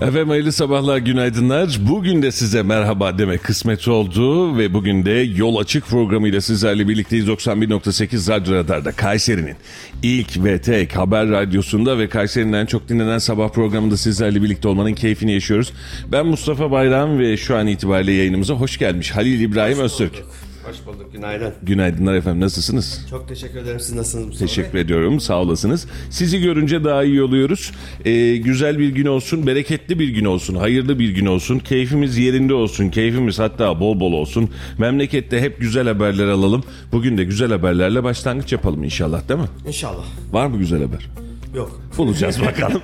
Efendim hayırlı sabahlar, günaydınlar. Bugün de size merhaba demek kısmet oldu ve bugün de Yol Açık programıyla sizlerle birlikteyiz 91.8 Radyo Radar'da Kayseri'nin ilk ve tek haber radyosunda ve Kayseri'nin en çok dinlenen sabah programında sizlerle birlikte olmanın keyfini yaşıyoruz. Ben Mustafa Bayram ve şu an itibariyle yayınımıza hoş gelmiş Halil İbrahim Öztürk. Hoş bulduk, günaydın. Günaydınlar efendim, nasılsınız? Çok teşekkür ederim. Siz nasılsınız Teşekkür Bey? ediyorum. Sağ olasınız. Sizi görünce daha iyi oluyoruz. Ee, güzel bir gün olsun, bereketli bir gün olsun, hayırlı bir gün olsun. Keyfimiz yerinde olsun, keyfimiz hatta bol bol olsun. Memlekette hep güzel haberler alalım. Bugün de güzel haberlerle başlangıç yapalım inşallah değil mi? İnşallah. Var mı güzel haber? Yok. Bulacağız bakalım.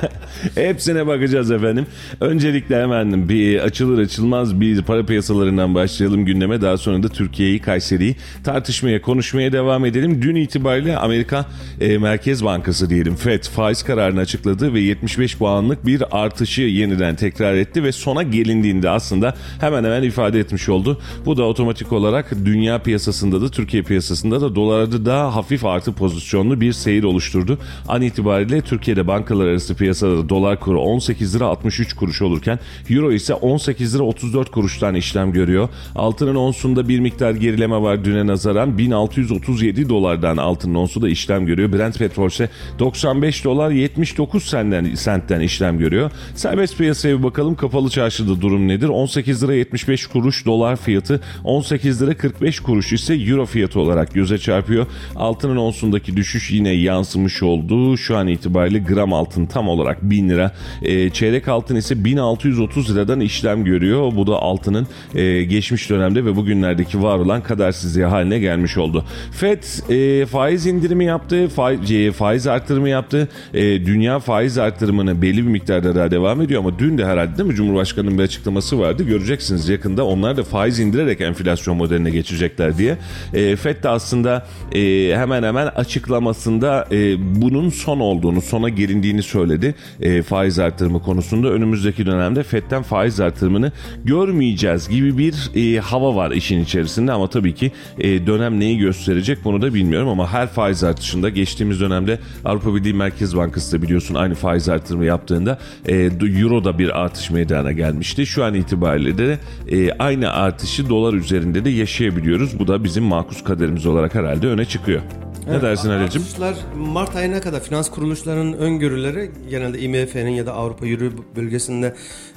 Hepsine bakacağız efendim. Öncelikle hemen bir açılır açılmaz bir para piyasalarından başlayalım gündeme. Daha sonra da Türkiye'yi, Kayseri'yi tartışmaya, konuşmaya devam edelim. Dün itibariyle Amerika e, Merkez Bankası diyelim FED faiz kararını açıkladı ve 75 puanlık bir artışı yeniden tekrar etti ve sona gelindiğinde aslında hemen hemen ifade etmiş oldu. Bu da otomatik olarak dünya piyasasında da Türkiye piyasasında da dolarda daha hafif artı pozisyonlu bir seyir oluşturdu. An itibariyle Türkiye'de bankalar arası piyasada dolar kuru 18 lira 63 kuruş olurken euro ise 18 lira 34 kuruştan işlem görüyor. Altının onsunda bir miktar gerileme var düne nazaran 1637 dolardan altının onsu da işlem görüyor. Brent petrol ise 95 dolar 79 sentten, sentten işlem görüyor. Serbest piyasaya bir bakalım kapalı çarşıda durum nedir? 18 lira 75 kuruş dolar fiyatı 18 lira 45 kuruş ise euro fiyatı olarak göze çarpıyor. Altının onsundaki düşüş yine yansımış oldu. Şu an itibariyle gram altın tam olarak 1000 lira. E, çeyrek altın ise 1630 liradan işlem görüyor. Bu da altının e, geçmiş dönemde ve bugünlerdeki var olan kadersizliği haline gelmiş oldu. FED e, faiz indirimi yaptı, faiz, e, faiz artırımı yaptı. E, dünya faiz artırımını belli bir miktarda daha devam ediyor ama dün de herhalde değil mi Cumhurbaşkanı'nın bir açıklaması vardı. Göreceksiniz yakında onlar da faiz indirerek enflasyon modeline geçecekler diye. E, FED de aslında e, hemen hemen açıklamasında e, bunun son olduğunu, sona gelindiğini söyledi. E, faiz artırımı konusunda önümüzdeki dönemde FED'den faiz artırımını görmeyeceğiz gibi bir e, hava var işin içerisinde ama tabii ki e, dönem neyi gösterecek bunu da bilmiyorum ama her faiz artışında geçtiğimiz dönemde Avrupa Birliği Merkez Bankası da biliyorsun aynı faiz artırımı yaptığında e, euro da bir artış meydana gelmişti. Şu an itibariyle de e, aynı artışı dolar üzerinde de yaşayabiliyoruz. Bu da bizim makus kaderimiz olarak herhalde öne çıkıyor. Ne dersin Halil'cim? Artışlar Mart ayına kadar finans kuruluşlarının öngörüleri genelde IMF'nin ya da Avrupa Euro bölgesinde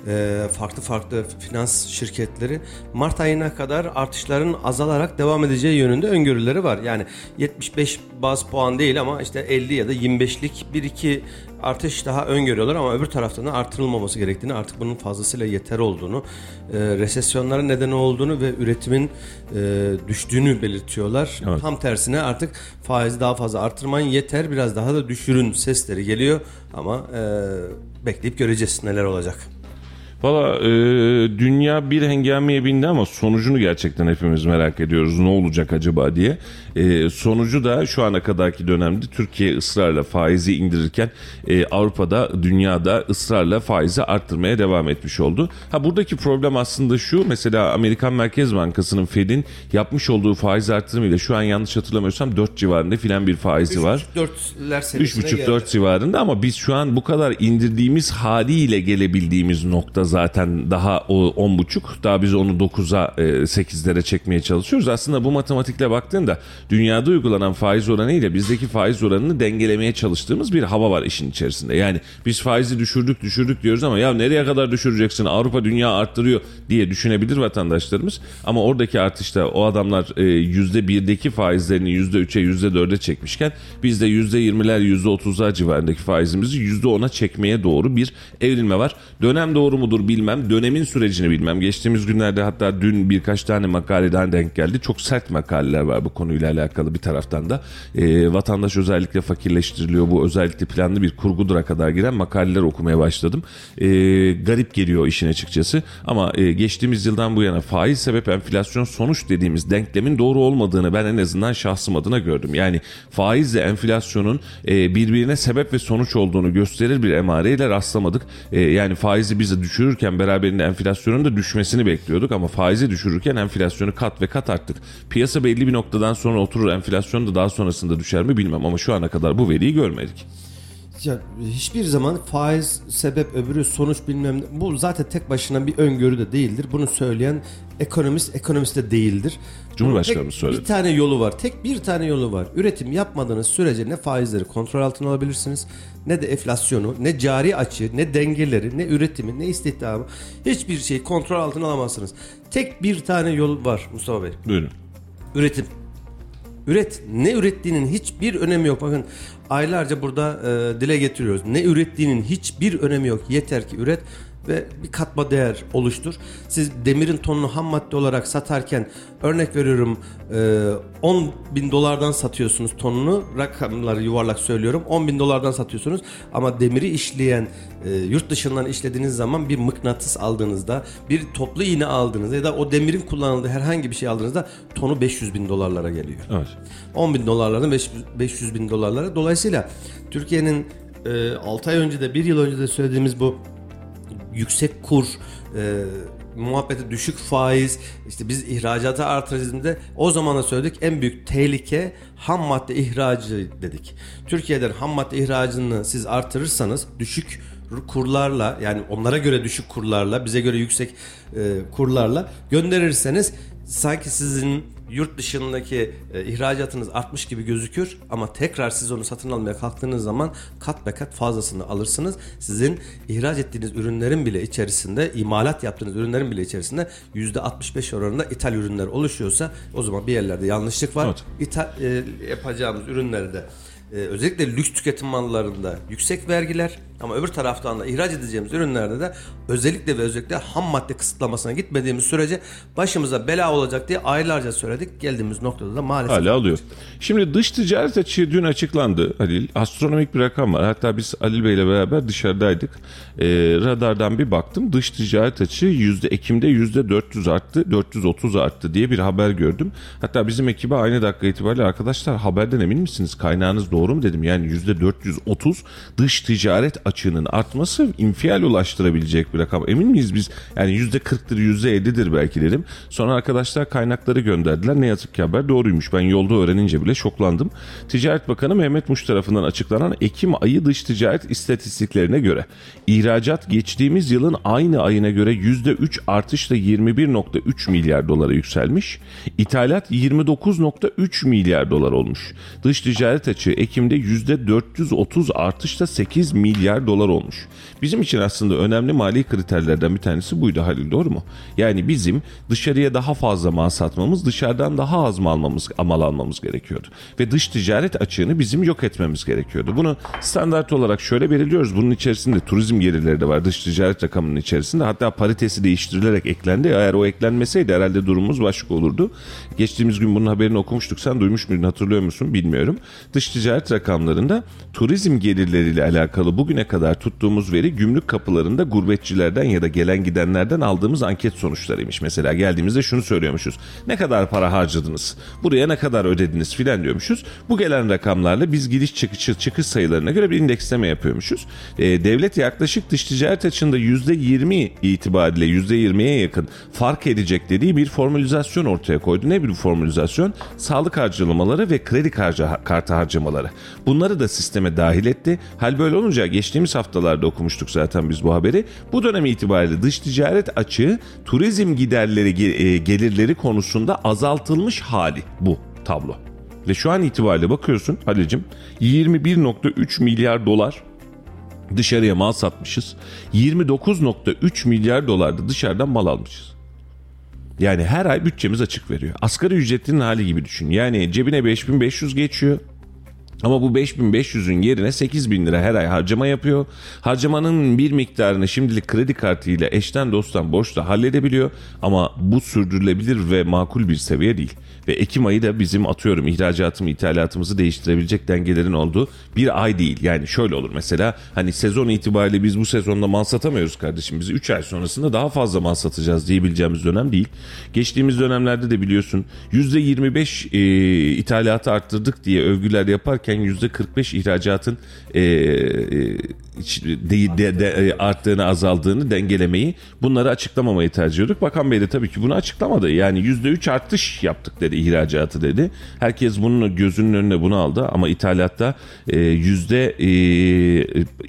e, farklı farklı finans şirketleri Mart ayına kadar artışların azalarak devam edeceği yönünde öngörüleri var. Yani 75 baz puan değil ama işte 50 ya da 25'lik bir iki artış daha öngörüyorlar ama öbür taraftan da artırılmaması gerektiğini artık bunun fazlasıyla yeter olduğunu e, resesyonların nedeni olduğunu ve üretimin e, düştüğünü belirtiyorlar. Evet. Tam tersine artık faizi daha fazla artırmayın yeter biraz daha da düşürün sesleri geliyor ama e, bekleyip göreceğiz neler olacak. Valla e, dünya bir hengameye bindi ama sonucunu gerçekten hepimiz merak ediyoruz. Ne olacak acaba diye. E, sonucu da şu ana kadarki dönemde Türkiye ısrarla faizi indirirken e, Avrupa'da, dünyada ısrarla faizi arttırmaya devam etmiş oldu. Ha buradaki problem aslında şu. Mesela Amerikan Merkez Bankası'nın Fed'in yapmış olduğu faiz artırımıyla şu an yanlış hatırlamıyorsam 4 civarında filan bir faizi var. 3,5-4'ler seviyesine geldi. 3,5-4 civarında ama biz şu an bu kadar indirdiğimiz haliyle gelebildiğimiz nokta zaten daha o 10,5 daha biz onu 9'a e, 8'lere çekmeye çalışıyoruz. Aslında bu matematikle baktığında dünyada uygulanan faiz oranı ile bizdeki faiz oranını dengelemeye çalıştığımız bir hava var işin içerisinde. Yani biz faizi düşürdük düşürdük diyoruz ama ya nereye kadar düşüreceksin Avrupa dünya arttırıyor diye düşünebilir vatandaşlarımız. Ama oradaki artışta o adamlar e, %1'deki faizlerini %3'e %4'e çekmişken biz de %20'ler %30'lar civarındaki faizimizi %10'a çekmeye doğru bir evrilme var. Dönem doğru mudur bilmem. Dönemin sürecini bilmem. Geçtiğimiz günlerde hatta dün birkaç tane makaleden denk geldi. Çok sert makaleler var bu konuyla alakalı bir taraftan da. E, vatandaş özellikle fakirleştiriliyor. Bu özellikle planlı bir kurgudura kadar giren makaleler okumaya başladım. E, garip geliyor işin açıkçası. Ama e, geçtiğimiz yıldan bu yana faiz sebep enflasyon sonuç dediğimiz denklemin doğru olmadığını ben en azından şahsım adına gördüm. Yani faizle enflasyonun e, birbirine sebep ve sonuç olduğunu gösterir bir emareyle rastlamadık. E, yani faizi bize düşürürken beraberinde enflasyonun da düşmesini bekliyorduk ama faizi düşürürken enflasyonu kat ve kat arttık. Piyasa belli bir noktadan sonra oturur enflasyon da daha sonrasında düşer mi bilmem ama şu ana kadar bu veriyi görmedik. Ya hiçbir zaman faiz sebep öbürü sonuç bilmem ne. Bu zaten tek başına bir öngörü de değildir. Bunu söyleyen ekonomist ekonomist de değildir. Cumhurbaşkanımız söyledi. Bir tane yolu var. Tek bir tane yolu var. Üretim yapmadığınız sürece ne faizleri kontrol altına alabilirsiniz ne de enflasyonu, ne cari açı, ne dengeleri, ne üretimi, ne istihdamı hiçbir şeyi kontrol altına alamazsınız. Tek bir tane yol var Mustafa Bey. Buyurun. Üretim. Üret. Ne ürettiğinin hiçbir önemi yok. Bakın aylarca burada e, dile getiriyoruz. Ne ürettiğinin hiçbir önemi yok. Yeter ki üret ve bir katma değer oluştur. Siz demirin tonunu ham madde olarak satarken örnek veriyorum e, 10 bin dolardan satıyorsunuz tonunu rakamları yuvarlak söylüyorum 10 bin dolardan satıyorsunuz ama demiri işleyen e, yurt dışından işlediğiniz zaman bir mıknatıs aldığınızda bir toplu iğne aldığınızda ya da o demirin kullanıldığı herhangi bir şey aldığınızda tonu 500 bin dolarlara geliyor. Evet. 10 bin dolarlardan 500 bin dolarlara. Dolayısıyla Türkiye'nin e, 6 ay önce de 1 yıl önce de söylediğimiz bu yüksek kur, e, muhabbeti düşük faiz, işte biz ihracatı artıracağız de o zaman da söyledik en büyük tehlike ham madde ihracı dedik. Türkiye'den ham madde ihracını siz artırırsanız düşük kurlarla yani onlara göre düşük kurlarla bize göre yüksek e, kurlarla gönderirseniz sanki sizin yurt dışındaki e, ihracatınız artmış gibi gözükür ama tekrar siz onu satın almaya kalktığınız zaman kat be kat fazlasını alırsınız. Sizin ihraç ettiğiniz ürünlerin bile içerisinde, imalat yaptığınız ürünlerin bile içerisinde %65 oranında ithal ürünler oluşuyorsa o zaman bir yerlerde yanlışlık var. Evet. İthal e, yapacağımız ürünlerde e, özellikle lüks tüketim mallarında yüksek vergiler ama öbür taraftan da ihraç edeceğimiz ürünlerde de özellikle ve özellikle ham madde kısıtlamasına gitmediğimiz sürece başımıza bela olacak diye aylarca söyledik. Geldiğimiz noktada da maalesef Hala alıyor. Şimdi dış ticaret açığı dün açıklandı Halil. Astronomik bir rakam var. Hatta biz Halil Bey'le beraber dışarıdaydık. Ee, radardan bir baktım. Dış ticaret açığı yüzde Ekim'de yüzde 400 arttı. 430 arttı diye bir haber gördüm. Hatta bizim ekibe aynı dakika itibariyle arkadaşlar haberden emin misiniz? Kaynağınız doğru mu dedim. Yani yüzde 430 dış ticaret açığının artması infial ulaştırabilecek bir rakam. Emin miyiz biz? Yani yüzde 40'tır yüzde 50'dir belki dedim. Sonra arkadaşlar kaynakları gönderdiler. Ne yazık ki haber doğruymuş. Ben yolda öğrenince bile şoklandım. Ticaret Bakanı Mehmet Muş tarafından açıklanan Ekim ayı dış ticaret istatistiklerine göre ihracat geçtiğimiz yılın aynı ayına göre %3 artışla 21.3 milyar dolara yükselmiş. İthalat 29.3 milyar dolar olmuş. Dış ticaret açığı Ekim'de %430 artışla 8 milyar dolar olmuş. Bizim için aslında önemli mali kriterlerden bir tanesi buydu Halil doğru mu? Yani bizim dışarıya daha fazla mal satmamız, dışarıdan daha az mal almamız, mal almamız gerekiyordu. Ve dış ticaret açığını bizim yok etmemiz gerekiyordu. Bunu standart olarak şöyle belirliyoruz. Bunun içerisinde turizm gelirleri de var dış ticaret rakamının içerisinde. Hatta paritesi değiştirilerek eklendi. Eğer o eklenmeseydi herhalde durumumuz başka olurdu. Geçtiğimiz gün bunun haberini okumuştuk. Sen duymuş muydun hatırlıyor musun bilmiyorum. Dış ticaret rakamlarında turizm gelirleriyle alakalı bugüne kadar tuttuğumuz veri gümrük kapılarında gurbetçilerden ya da gelen gidenlerden aldığımız anket sonuçlarıymış. Mesela geldiğimizde şunu söylüyormuşuz. Ne kadar para harcadınız? Buraya ne kadar ödediniz filan diyormuşuz. Bu gelen rakamlarla biz gidiş çıkış, çıkış sayılarına göre bir indeksleme yapıyormuşuz. Ee, devlet yaklaşık dış ticaret açığında %20 itibariyle %20'ye yakın fark edecek dediği bir formülizasyon ortaya koydu. Ne bir formülizasyon? Sağlık harcamaları ve kredi kartı harcamaları piyasaları. Bunları da sisteme dahil etti. Hal böyle olunca geçtiğimiz haftalarda okumuştuk zaten biz bu haberi. Bu dönem itibariyle dış ticaret açığı turizm giderleri e, gelirleri konusunda azaltılmış hali bu tablo. Ve şu an itibariyle bakıyorsun Halil'cim 21.3 milyar dolar dışarıya mal satmışız. 29.3 milyar dolar da dışarıdan mal almışız. Yani her ay bütçemiz açık veriyor. Asgari ücretinin hali gibi düşün. Yani cebine 5500 geçiyor. Ama bu 5500'ün yerine 8000 lira her ay harcama yapıyor. Harcamanın bir miktarını şimdilik kredi kartıyla eşten dosttan borçla halledebiliyor. Ama bu sürdürülebilir ve makul bir seviye değil. Ve Ekim ayı da bizim atıyorum ihracatımı ithalatımızı değiştirebilecek dengelerin olduğu bir ay değil. Yani şöyle olur mesela hani sezon itibariyle biz bu sezonda mal satamıyoruz kardeşim. Biz 3 ay sonrasında daha fazla mal satacağız diyebileceğimiz dönem değil. Geçtiğimiz dönemlerde de biliyorsun %25 e, ithalatı arttırdık diye övgüler yaparken %45 ihracatın e, de, de, de, arttığını azaldığını dengelemeyi bunları açıklamamayı tercih ediyorduk. Bakan Bey de tabii ki bunu açıklamadı. Yani %3 artış yaptık dedi ihracatı dedi. Herkes bunun gözünün önüne bunu aldı ama ithalatta e, e,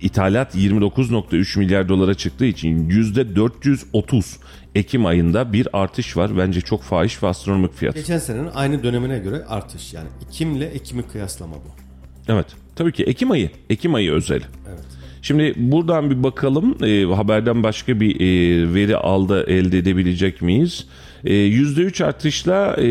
ithalat 29.3 milyar dolara çıktığı için yüzde 430 Ekim ayında bir artış var. Bence çok fahiş ve astronomik fiyat. Geçen senenin aynı dönemine göre artış yani Ekim'le Ekim'i kıyaslama bu. Evet. Tabii ki Ekim ayı. Ekim ayı özel. Evet. Şimdi buradan bir bakalım e, haberden başka bir e, veri aldı elde edebilecek miyiz? E, %3 artışla e,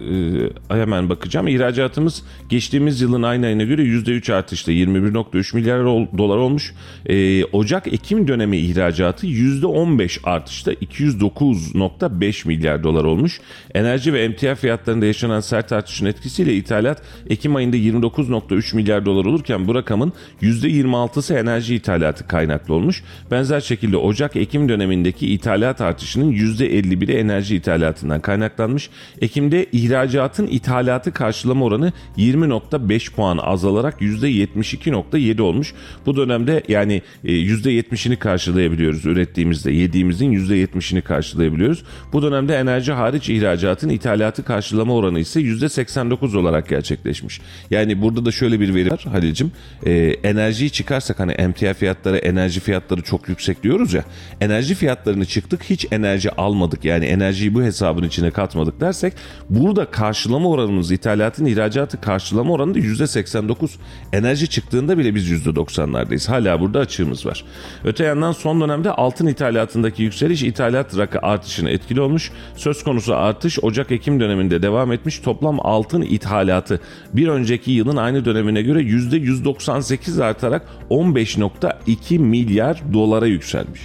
e, hemen bakacağım. İhracatımız geçtiğimiz yılın aynı ayına göre %3 artışla 21.3 milyar dolar olmuş. E, Ocak-Ekim dönemi ihracatı %15 artışla 209.5 milyar dolar olmuş. Enerji ve emtia fiyatlarında yaşanan sert artışın etkisiyle ithalat Ekim ayında 29.3 milyar dolar olurken bu rakamın %26'sı enerji ithalatı kaynaklı olmuş. Benzer şekilde Ocak-Ekim dönemindeki ithalat artışının %51'i enerji ithalatından kaynaklanmış. Ekim'de ihracatın ithalatı karşılama oranı 20.5 puan azalarak %72.7 olmuş. Bu dönemde yani %70'ini karşılayabiliyoruz ürettiğimizde. Yediğimizin %70'ini karşılayabiliyoruz. Bu dönemde enerji hariç ihracatın ithalatı karşılama oranı ise %89 olarak gerçekleşmiş. Yani burada da şöyle bir veri var Halil'cim. E, enerjiyi çıkarsak hani emtia fiyatları, enerji fiyatları çok yüksek diyoruz ya. Enerji fiyatlarını çıktık hiç enerji almadık. Yani enerjiyi bu hesabın içine katmadık dersek burada karşılama oranımız ithalatın ihracatı karşılama oranı da %89. Enerji çıktığında bile biz %90'lardayız. Hala burada açığımız var. Öte yandan son dönemde altın ithalatındaki yükseliş ithalat rakı artışına etkili olmuş. Söz konusu artış Ocak-Ekim döneminde devam etmiş. Toplam altın ithalatı bir önceki yılın aynı dönemine göre %198 artarak 15.2 milyar dolara yükselmiş.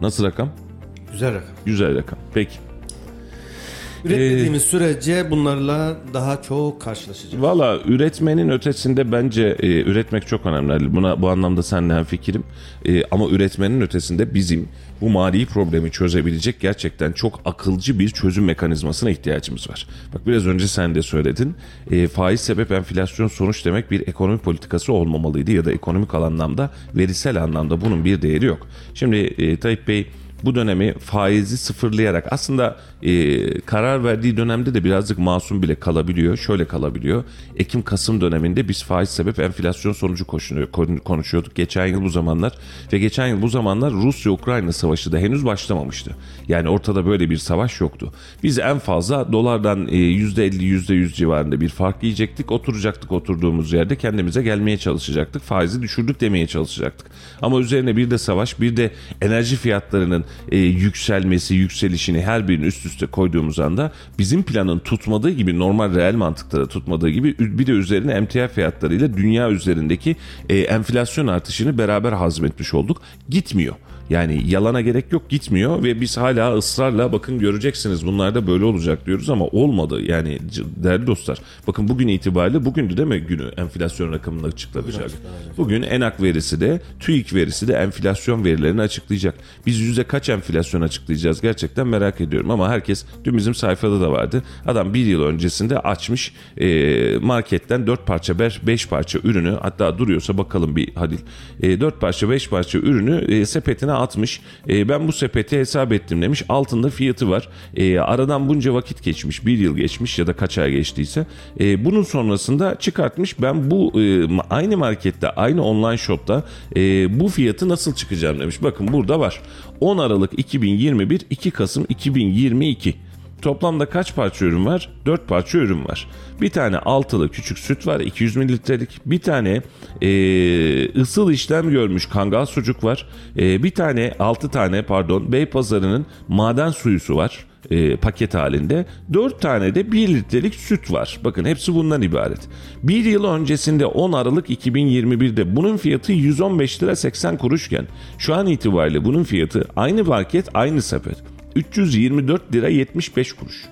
Nasıl rakam? Güzel rakam. Güzel rakam. Peki. Üretmediğimiz sürece bunlarla daha çok karşılaşacağız. Valla üretmenin ötesinde bence e, üretmek çok önemli. Buna bu anlamda seninle fikrim. E, ama üretmenin ötesinde bizim bu mali problemi çözebilecek gerçekten çok akılcı bir çözüm mekanizmasına ihtiyacımız var. Bak biraz önce sen de söyledin. E, faiz sebep enflasyon sonuç demek bir ekonomi politikası olmamalıydı ya da ekonomik anlamda verisel anlamda bunun bir değeri yok. Şimdi e, Tayyip Bey bu dönemi faizi sıfırlayarak aslında e, karar verdiği dönemde de birazcık masum bile kalabiliyor. Şöyle kalabiliyor. Ekim-Kasım döneminde biz faiz sebep enflasyon sonucu konuşuyorduk geçen yıl bu zamanlar ve geçen yıl bu zamanlar Rusya-Ukrayna savaşı da henüz başlamamıştı. Yani ortada böyle bir savaş yoktu. Biz en fazla dolardan e, %50 %100 civarında bir fark yiyecektik. Oturacaktık oturduğumuz yerde kendimize gelmeye çalışacaktık. Faizi düşürdük demeye çalışacaktık. Ama üzerine bir de savaş bir de enerji fiyatlarının e, yükselmesi, yükselişini her birinin üst üste koyduğumuz anda bizim planın tutmadığı gibi normal reel mantıkta da tutmadığı gibi bir de üzerine emtia fiyatlarıyla dünya üzerindeki e, enflasyon artışını beraber hazmetmiş olduk. Gitmiyor. Yani yalana gerek yok gitmiyor ve biz hala ısrarla bakın göreceksiniz bunlar da böyle olacak diyoruz ama olmadı. Yani değerli dostlar bakın bugün itibariyle bugündü değil mi günü enflasyon rakamını açıklanacak. Bugün ENAK verisi de TÜİK verisi de enflasyon verilerini açıklayacak. Biz yüzde kaç enflasyon açıklayacağız gerçekten merak ediyorum ama herkes dün bizim sayfada da vardı. Adam bir yıl öncesinde açmış e, marketten dört parça beş parça ürünü hatta duruyorsa bakalım bir Hadil. E, 4 parça beş parça ürünü e, sepetine atmış. E, ben bu sepeti hesap ettim demiş. Altında fiyatı var. E, aradan bunca vakit geçmiş. Bir yıl geçmiş ya da kaç ay geçtiyse. E, bunun sonrasında çıkartmış. Ben bu e, aynı markette aynı online shopta e, bu fiyatı nasıl çıkacağım demiş. Bakın burada var. 10 Aralık 2021 2 Kasım 2022. Toplamda kaç parça ürün var? 4 parça ürün var. Bir tane altılı küçük süt var 200 mililitrelik. Bir tane e, ısıl işlem görmüş kangal sucuk var. E, bir tane 6 tane pardon Beypazarı'nın maden suyusu var e, paket halinde. 4 tane de 1 litrelik süt var. Bakın hepsi bundan ibaret. Bir yıl öncesinde 10 Aralık 2021'de bunun fiyatı 115 lira 80 kuruşken şu an itibariyle bunun fiyatı aynı market aynı sepet 324 lira 75 kuruş.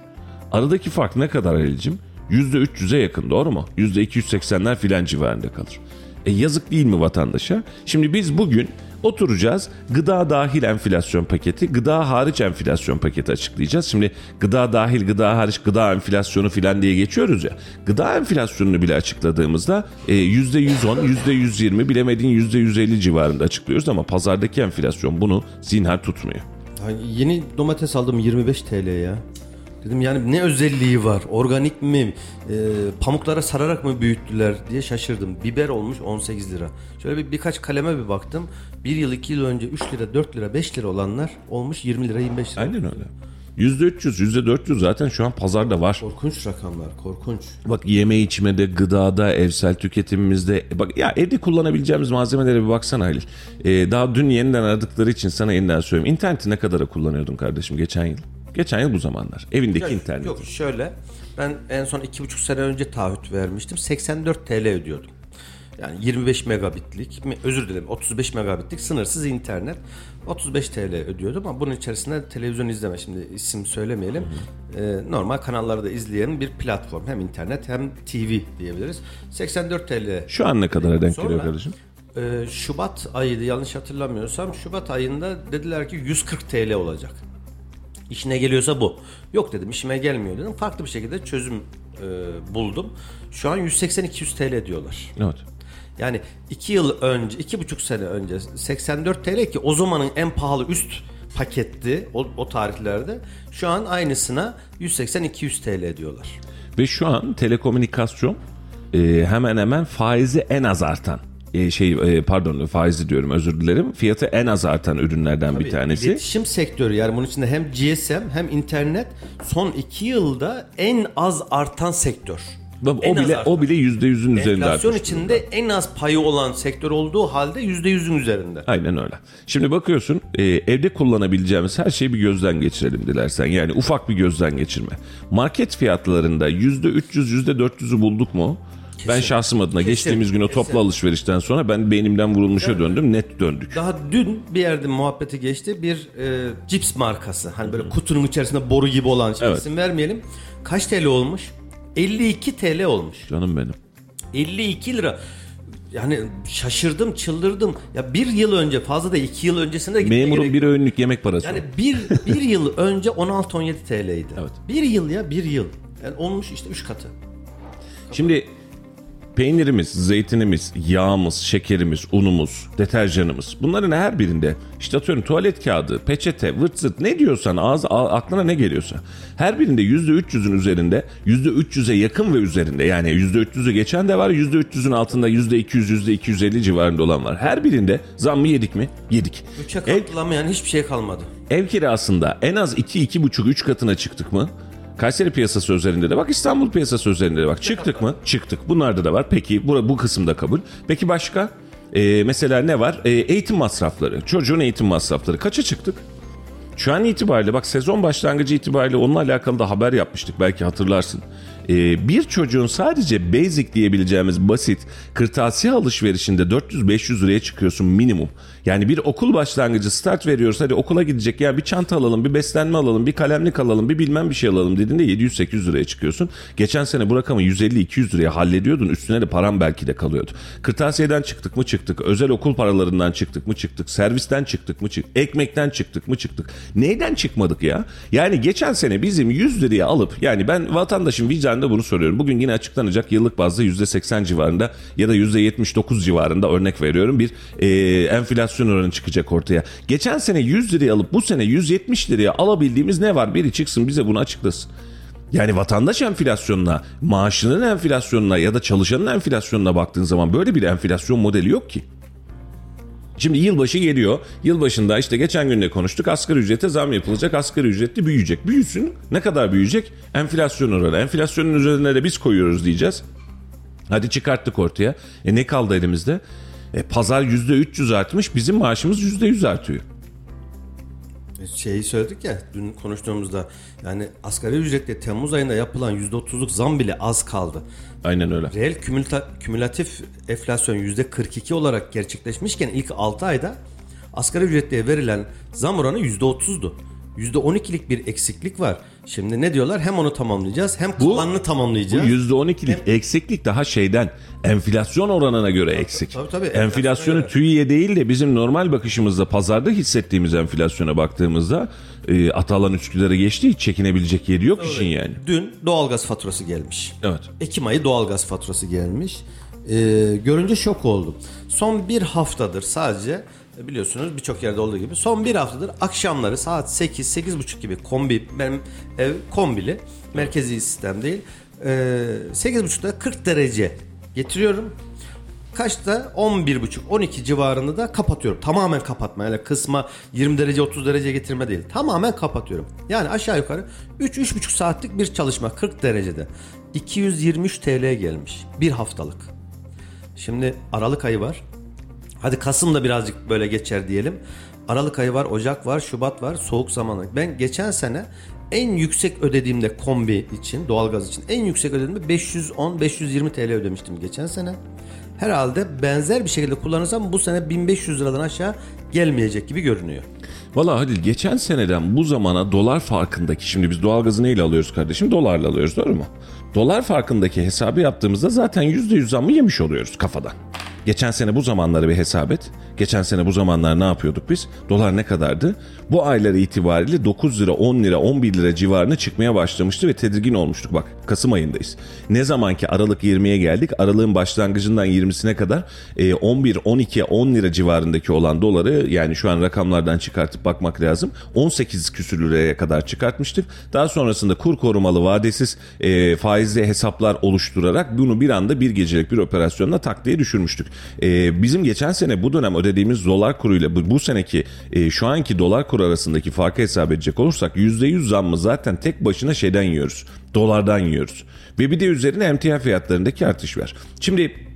Aradaki fark ne kadar Halil'cim? %300'e yakın doğru mu? %280'ler filan civarında kalır. E yazık değil mi vatandaşa? Şimdi biz bugün oturacağız. Gıda dahil enflasyon paketi, gıda hariç enflasyon paketi açıklayacağız. Şimdi gıda dahil, gıda hariç, gıda enflasyonu filan diye geçiyoruz ya. Gıda enflasyonunu bile açıkladığımızda e, %110, %120 bilemediğin %150 civarında açıklıyoruz ama pazardaki enflasyon bunu zinhar tutmuyor. Yeni domates aldım 25 TL ya. Dedim yani ne özelliği var? Organik mi? E, pamuklara sararak mı büyüttüler diye şaşırdım. Biber olmuş 18 lira. Şöyle bir birkaç kaleme bir baktım. Bir yıl iki yıl önce 3 lira 4 lira 5 lira olanlar olmuş 20 lira 25 lira. Aynen öyle. %300, %400 zaten şu an pazarda var. Korkunç rakamlar korkunç. Bak yeme içmede, gıdada, evsel tüketimimizde bak ya evde kullanabileceğimiz malzemelere bir baksana Halil. Ee, daha dün yeniden aradıkları için sana yeniden söyleyeyim. İnterneti ne kadara kullanıyordun kardeşim geçen yıl? Geçen yıl bu zamanlar. Evindeki internet. Yok şöyle ben en son iki buçuk sene önce taahhüt vermiştim. 84 TL ödüyordum. Yani 25 megabitlik, özür dilerim 35 megabitlik sınırsız internet. 35 TL ödüyordum ama bunun içerisinde televizyon izleme şimdi isim söylemeyelim. Ee, normal kanalları da izleyen bir platform. Hem internet hem TV diyebiliriz. 84 TL. Şu an ne kadara denk geliyor kardeşim? Ee, Şubat ayıydı yanlış hatırlamıyorsam. Şubat ayında dediler ki 140 TL olacak. İşine geliyorsa bu. Yok dedim işime gelmiyor dedim. Farklı bir şekilde çözüm e, buldum. Şu an 180-200 TL diyorlar. Evet. Yani 2 yıl önce, iki buçuk sene önce 84 TL ki o zamanın en pahalı üst paketti o, o tarihlerde. Şu an aynısına 180-200 TL diyorlar. Ve şu an telekomünikasyon e, hemen hemen faizi en az artan e, şey e, pardon faizi diyorum özür dilerim. Fiyatı en az artan ürünlerden bir tanesi. İletişim sektörü yani bunun içinde hem GSM hem internet son iki yılda en az artan sektör. En o bile artan. o bile %100'ün üzerinde Enflasyon içinde en az payı olan sektör olduğu halde %100'ün üzerinde. Aynen öyle. Şimdi bakıyorsun e, evde kullanabileceğimiz her şeyi bir gözden geçirelim dilersen. Yani ufak bir gözden geçirme. Market fiyatlarında %300 %400'ü bulduk mu? Ben şahsım adına geçtiğimiz gün o toplu alışverişten sonra ben beynimden vurulmuşa döndüm. Net döndük. Daha dün bir yerde muhabbeti geçti. Bir e, cips markası. Hani böyle kutunun içerisinde boru gibi olan şey Evet. isim vermeyelim. Kaç TL olmuş? 52 TL olmuş. Canım benim. 52 lira. Yani şaşırdım, çıldırdım. Ya bir yıl önce fazla da iki yıl öncesinde gitmeye Memurun gerek- bir öğünlük yemek parası. Yani bir, bir yıl önce 16-17 TL'ydi. Evet. Bir yıl ya bir yıl. Yani olmuş işte 3 katı. Şimdi peynirimiz, zeytinimiz, yağımız, şekerimiz, unumuz, deterjanımız bunların her birinde işte atıyorum tuvalet kağıdı, peçete, vırt zırt ne diyorsan ağız, aklına ne geliyorsa her birinde %300'ün üzerinde %300'e yakın ve üzerinde yani %300'ü geçen de var %300'ün altında %200, %250 civarında olan var. Her birinde zam mı yedik mi? Yedik. 3'e Ev, katlamayan hiçbir şey kalmadı. ev kirasında en az 2, 2,5, 3 katına çıktık mı? Kayseri piyasası üzerinde de bak İstanbul piyasası üzerinde de bak çıktık mı? Çıktık. Bunlarda da var. Peki bu, bu kısımda kabul. Peki başka? Ee, mesela ne var? Ee, eğitim masrafları. Çocuğun eğitim masrafları. Kaça çıktık? Şu an itibariyle bak sezon başlangıcı itibariyle onunla alakalı da haber yapmıştık belki hatırlarsın. Ee, bir çocuğun sadece basic diyebileceğimiz basit kırtasiye alışverişinde 400-500 liraya çıkıyorsun minimum. Yani bir okul başlangıcı start veriyoruz hadi okula gidecek ya bir çanta alalım bir beslenme alalım bir kalemlik alalım bir bilmem bir şey alalım dediğinde 700-800 liraya çıkıyorsun. Geçen sene bu rakamı 150-200 liraya hallediyordun üstüne de param belki de kalıyordu. Kırtasiyeden çıktık mı çıktık özel okul paralarından çıktık mı çıktık servisten çıktık mı çıktık ekmekten çıktık mı çıktık. Neyden çıkmadık ya? Yani geçen sene bizim 100 liraya alıp yani ben vatandaşın vicdanında bunu soruyorum. Bugün yine açıklanacak yıllık bazda %80 civarında ya da %79 civarında örnek veriyorum bir e, enflasyon oranı çıkacak ortaya. Geçen sene 100 liraya alıp bu sene 170 liraya alabildiğimiz ne var? Biri çıksın bize bunu açıklasın. Yani vatandaş enflasyonuna, maaşının enflasyonuna ya da çalışanın enflasyonuna baktığın zaman böyle bir enflasyon modeli yok ki. Şimdi yılbaşı geliyor. Yılbaşında işte geçen gün de konuştuk. Asgari ücrete zam yapılacak. Asgari ücretli büyüyecek. Büyüsün. Ne kadar büyüyecek? Enflasyon oranı. Enflasyonun üzerine de biz koyuyoruz diyeceğiz. Hadi çıkarttık ortaya. E ne kaldı elimizde? E pazar %300 artmış. Bizim maaşımız %100 artıyor. Şeyi söyledik ya dün konuştuğumuzda yani asgari ücretle Temmuz ayında yapılan %30'luk zam bile az kaldı. Aynen öyle. Reel kümülta- kümülatif enflasyon %42 olarak gerçekleşmişken ilk 6 ayda asgari ücretliye verilen zam oranı %30'du. %12'lik bir eksiklik var. Şimdi ne diyorlar? Hem onu tamamlayacağız hem kalanını Bu tamamlayacağız. %12'lik eksiklik daha şeyden enflasyon oranına göre eksik. Tabii, tabii. Enflasyonu Enflasyona göre. TÜİ'ye değil de bizim normal bakışımızda pazarda hissettiğimiz enflasyona baktığımızda e, Atalan Üsküdar'ı geçti hiç çekinebilecek yeri yok işin yani. Dün doğalgaz faturası gelmiş. Evet. Ekim ayı doğalgaz faturası gelmiş. Ee, görünce şok oldum. Son bir haftadır sadece e, biliyorsunuz birçok yerde olduğu gibi son bir haftadır akşamları saat 8-8.30 gibi kombi benim ev kombili merkezi sistem değil. Ee, 8.30'da 40 derece getiriyorum. Kaçta? 11.30-12 civarında da kapatıyorum. Tamamen kapatma. Yani kısma 20 derece 30 derece getirme değil. Tamamen kapatıyorum. Yani aşağı yukarı 3-3.5 saatlik bir çalışma 40 derecede. 223 TL gelmiş. Bir haftalık. Şimdi Aralık ayı var. Hadi Kasım da birazcık böyle geçer diyelim. Aralık ayı var, Ocak var, Şubat var, soğuk zamanı. Ben geçen sene en yüksek ödediğimde kombi için, doğalgaz için en yüksek ödediğimde 510-520 TL ödemiştim geçen sene. Herhalde benzer bir şekilde kullanırsam bu sene 1500 liradan aşağı gelmeyecek gibi görünüyor. Valla Halil geçen seneden bu zamana dolar farkındaki şimdi biz doğalgazı neyle alıyoruz kardeşim? Dolarla alıyoruz doğru mu? Dolar farkındaki hesabı yaptığımızda zaten %100 zammı yemiş oluyoruz kafadan. Geçen sene bu zamanları bir hesap et. Geçen sene bu zamanlar ne yapıyorduk biz? Dolar ne kadardı? Bu aylar itibariyle 9 lira, 10 lira, 11 lira civarına çıkmaya başlamıştı ve tedirgin olmuştuk. Bak Kasım ayındayız. Ne zaman ki Aralık 20'ye geldik, Aralık'ın başlangıcından 20'sine kadar e, 11, 12, 10 lira civarındaki olan doları yani şu an rakamlardan çıkartıp bakmak lazım. 18 küsür liraya kadar çıkartmıştık. Daha sonrasında kur korumalı vadesiz e, faizli hesaplar oluşturarak bunu bir anda bir gecelik bir operasyonla tak diye düşürmüştük. E, bizim geçen sene bu dönem ödediğimiz dolar kuruyla bu, bu seneki e, şu anki dolar kuru arasındaki farkı hesap edecek olursak %100 zammı zaten tek başına şeyden yiyoruz. Dolardan yiyoruz. Ve bir de üzerine emtia fiyatlarındaki artış var. Şimdi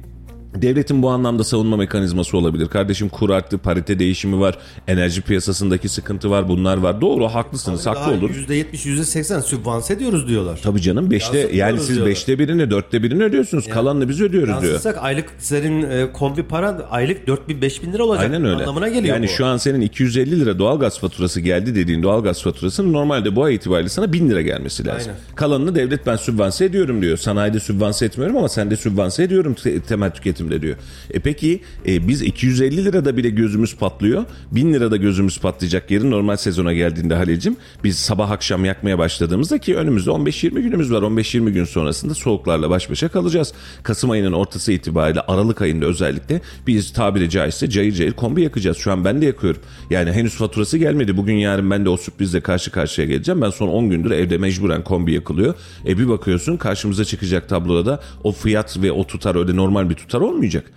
Devletin bu anlamda savunma mekanizması olabilir. Kardeşim kur arttı, parite değişimi var, enerji piyasasındaki sıkıntı var, bunlar var. Doğru, haklısınız, haklı Daha olur. %70, %80 sübvanse ediyoruz diyorlar. Tabii canım beşte Yansıtıyoruz yani siz diyorlar. beşte birini dörtte birini ödüyorsunuz. Kalanını biz ödüyoruz diyor. Yansıtsak aylık senin e, kombi paran aylık 4000-5000 lira olacak. Aynen öyle. Anlamına geliyor yani bu. şu an senin 250 lira doğalgaz faturası geldi dediğin doğalgaz faturasının normalde bu ay itibariyle sana 1000 lira gelmesi lazım. Aynen. Kalanını devlet ben sübvanse ediyorum diyor. Sanayide sübvanse etmiyorum ama sende sübvanse ediyorum te- temel tüketimde diyor. E peki e, biz 250 lirada bile gözümüz patlıyor. 1000 lirada gözümüz patlayacak yerin normal sezona geldiğinde Halil'cim biz sabah akşam yakmaya başladığımızda ki önümüzde 15-20 günümüz var. 15-20 gün sonrasında soğuklarla baş başa kalacağız. Kasım ayının ortası itibariyle Aralık ayında özellikle biz tabiri caizse cayır cayır kombi yakacağız. Şu an ben de yakıyorum. Yani henüz faturası gelmedi. Bugün yarın ben de o sürprizle karşı karşıya geleceğim. Ben son 10 gündür evde mecburen kombi yakılıyor. E bir bakıyorsun karşımıza çıkacak tabloda da o fiyat ve o tutar öyle normal bir tutar olmayacak.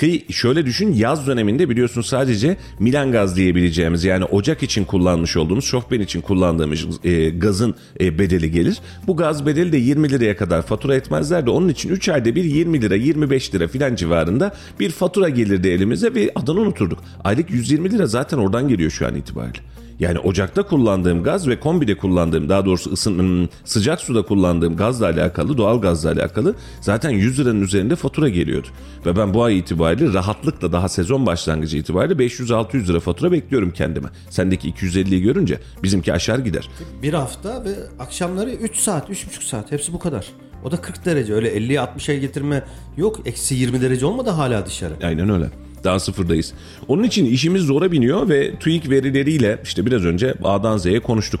Ki şöyle düşün yaz döneminde biliyorsun sadece Milan gaz diyebileceğimiz yani ocak için kullanmış olduğumuz şofben için kullandığımız e, gazın e, bedeli gelir. Bu gaz bedeli de 20 liraya kadar fatura etmezler de onun için 3 ayda bir 20 lira 25 lira filan civarında bir fatura gelirdi elimize ve adını unuturduk. Aylık 120 lira zaten oradan geliyor şu an itibariyle. Yani ocakta kullandığım gaz ve kombide kullandığım daha doğrusu ısın, sıcak suda kullandığım gazla alakalı doğal gazla alakalı zaten 100 liranın üzerinde fatura geliyordu. Ve ben bu ay itibariyle rahatlıkla daha sezon başlangıcı itibariyle 500-600 lira fatura bekliyorum kendime. Sendeki 250'yi görünce bizimki aşar gider. Bir hafta ve akşamları 3 saat, 3,5 saat hepsi bu kadar. O da 40 derece öyle 50'ye 60'a getirme yok. Eksi 20 derece olmadı hala dışarı. Aynen öyle. Daha sıfırdayız. Onun için işimiz zora biniyor ve TÜİK verileriyle işte biraz önce A'dan Z'ye konuştuk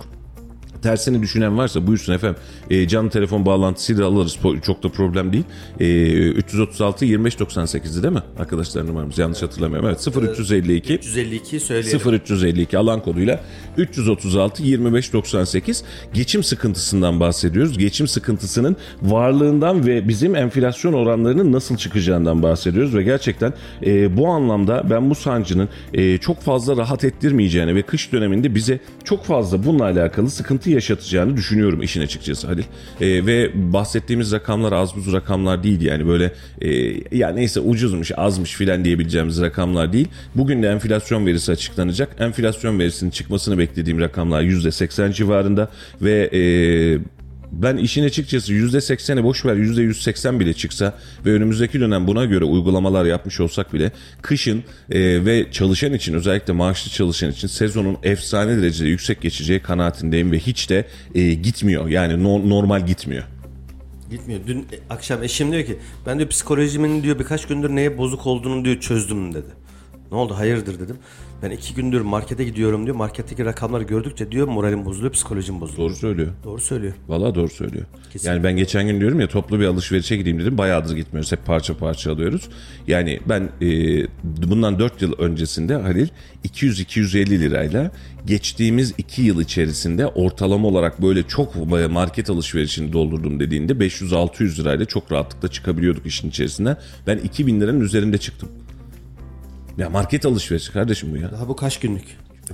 tersini düşünen varsa buyursun efendim. E, canlı telefon bağlantısıyla alırız. Çok da problem değil. E, 336 2598'di değil mi arkadaşlar numaramız? Yanlış hatırlamıyorum. Evet 0352 352 söyleyelim. 0352 alan koduyla 336 2598 geçim sıkıntısından bahsediyoruz. Geçim sıkıntısının varlığından ve bizim enflasyon oranlarının nasıl çıkacağından bahsediyoruz ve gerçekten e, bu anlamda ben bu sancının e, çok fazla rahat ettirmeyeceğini ve kış döneminde bize çok fazla bununla alakalı sıkıntı yaşatacağını düşünüyorum işin açıkçası Halil. E, ve bahsettiğimiz rakamlar az buz rakamlar değil yani böyle e, ya neyse ucuzmuş azmış filan diyebileceğimiz rakamlar değil. Bugün de enflasyon verisi açıklanacak. Enflasyon verisinin çıkmasını beklediğim rakamlar %80 civarında ve e, ben işin açıkçası %80'e boş ver %180 bile çıksa ve önümüzdeki dönem buna göre uygulamalar yapmış olsak bile kışın e, ve çalışan için özellikle maaşlı çalışan için sezonun efsane derecede yüksek geçeceği kanaatindeyim ve hiç de e, gitmiyor yani no- normal gitmiyor. Gitmiyor. Dün e, akşam eşim diyor ki ben diyor psikolojimin diyor birkaç gündür neye bozuk olduğunu diyor çözdüm dedi. Ne oldu hayırdır dedim. Ben iki gündür markete gidiyorum diyor. Marketteki rakamları gördükçe diyor moralim bozuluyor, psikolojim bozuluyor. Doğru söylüyor. Doğru söylüyor. Valla doğru söylüyor. Yani ben geçen gün diyorum ya toplu bir alışverişe gideyim dedim. Bayağıdır gitmiyoruz. Hep parça parça alıyoruz. Yani ben e, bundan 4 yıl öncesinde Halil 200-250 lirayla geçtiğimiz 2 yıl içerisinde ortalama olarak böyle çok market alışverişini doldurdum dediğinde 500-600 lirayla çok rahatlıkla çıkabiliyorduk işin içerisinden. Ben 2000 liranın üzerinde çıktım. Ya market alışverişi kardeşim bu ya. Daha bu kaç günlük?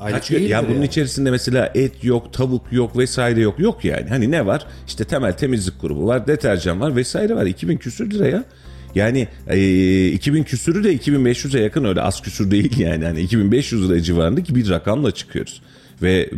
Aylık Kaç gün- değildir ya bunun yani. içerisinde mesela et yok, tavuk yok vesaire yok. Yok yani. Hani ne var? İşte temel temizlik grubu var, deterjan var vesaire var. 2000 küsür lira ya. Yani e, 2000 küsürü de 2500'e yakın öyle az küsür değil yani. Hani 2500 lira civarındaki bir rakamla çıkıyoruz. Ve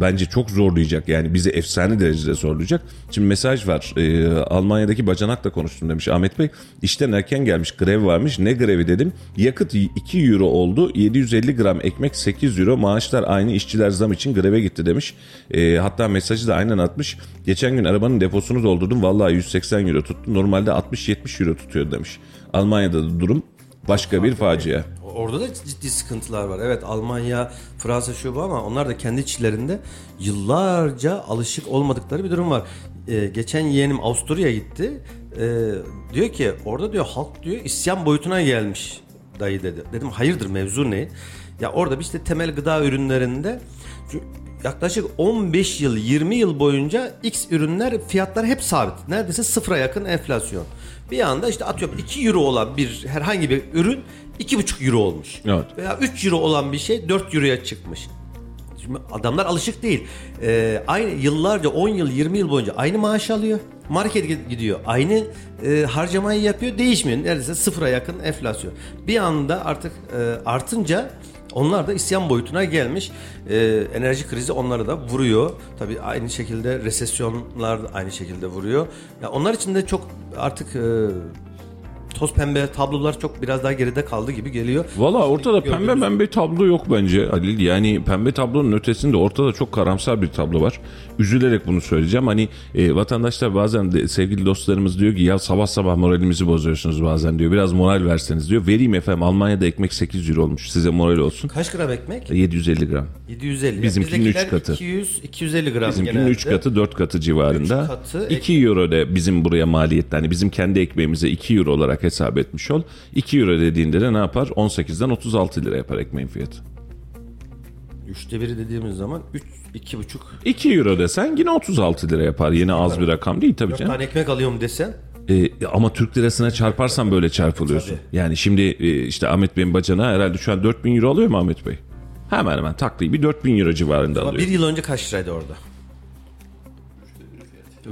bence çok zorlayacak yani bizi efsane derecede zorlayacak. Şimdi mesaj var e, Almanya'daki bacanakla konuştum demiş Ahmet Bey. İşten erken gelmiş grev varmış ne grevi dedim. Yakıt 2 euro oldu 750 gram ekmek 8 euro maaşlar aynı işçiler zam için greve gitti demiş. E, hatta mesajı da aynen atmış. Geçen gün arabanın deposunu doldurdum vallahi 180 euro tuttu normalde 60-70 euro tutuyor demiş. Almanya'da da durum başka bir facia. Orada da ciddi sıkıntılar var. Evet Almanya, Fransa şu bu ama onlar da kendi içlerinde yıllarca alışık olmadıkları bir durum var. Ee, geçen yeğenim Avusturya'ya gitti. Ee, diyor ki orada diyor halk diyor isyan boyutuna gelmiş dayı dedi. Dedim hayırdır mevzu ne? Ya orada işte temel gıda ürünlerinde yaklaşık 15 yıl 20 yıl boyunca X ürünler fiyatlar hep sabit. Neredeyse sıfıra yakın enflasyon. Bir anda işte atıyorum 2 euro olan bir herhangi bir ürün 2,5 euro olmuş. Evet. Veya 3 euro olan bir şey 4 euroya çıkmış. Şimdi adamlar alışık değil. Ee, aynı yıllarca 10 yıl 20 yıl boyunca aynı maaş alıyor. Market gidiyor. Aynı e, harcamayı yapıyor. Değişmiyor. Neredeyse sıfıra yakın enflasyon. Bir anda artık e, artınca onlar da isyan boyutuna gelmiş. Ee, enerji krizi onları da vuruyor. Tabii aynı şekilde resesyonlar da aynı şekilde vuruyor. Ya onlar için de çok artık e, toz pembe tablolar çok biraz daha geride kaldı gibi geliyor. Valla ortada pembe Gördüğümüz- pembe tablo yok bence Halil. Yani pembe tablonun ötesinde ortada çok karamsar bir tablo var. Üzülerek bunu söyleyeceğim. Hani e, vatandaşlar bazen de, sevgili dostlarımız diyor ki ya sabah sabah moralimizi bozuyorsunuz bazen diyor. Biraz moral verseniz diyor. Vereyim efendim Almanya'da ekmek 8 euro olmuş. Size moral olsun. Kaç gram ekmek? 750 gram. 750. Bizimkinin Bizdekiler üç katı. 200 250 gram Bizimkinin genelde. 3 katı 4 katı civarında. Üç katı ek- 2 euro de bizim buraya maliyetli. Hani bizim kendi ekmeğimize 2 euro olarak hesap etmiş ol. 2 euro dediğinde de ne yapar? 18'den 36 lira yapar ekmeğin fiyatı. Üçte biri dediğimiz zaman 3 iki buçuk 2 euro desen yine 36 lira yapar. Yine az bir rakam değil tabii canım. tane ekmek alıyorum desen Ee, ama Türk lirasına çarparsan böyle çarpılıyorsun. Yani şimdi e, işte Ahmet Bey'in bacana herhalde şu an 4000 euro alıyor mu Ahmet Bey? Hemen hemen takribi 4000 euro civarında ama alıyor. bir yıl önce kaç liraydı orada?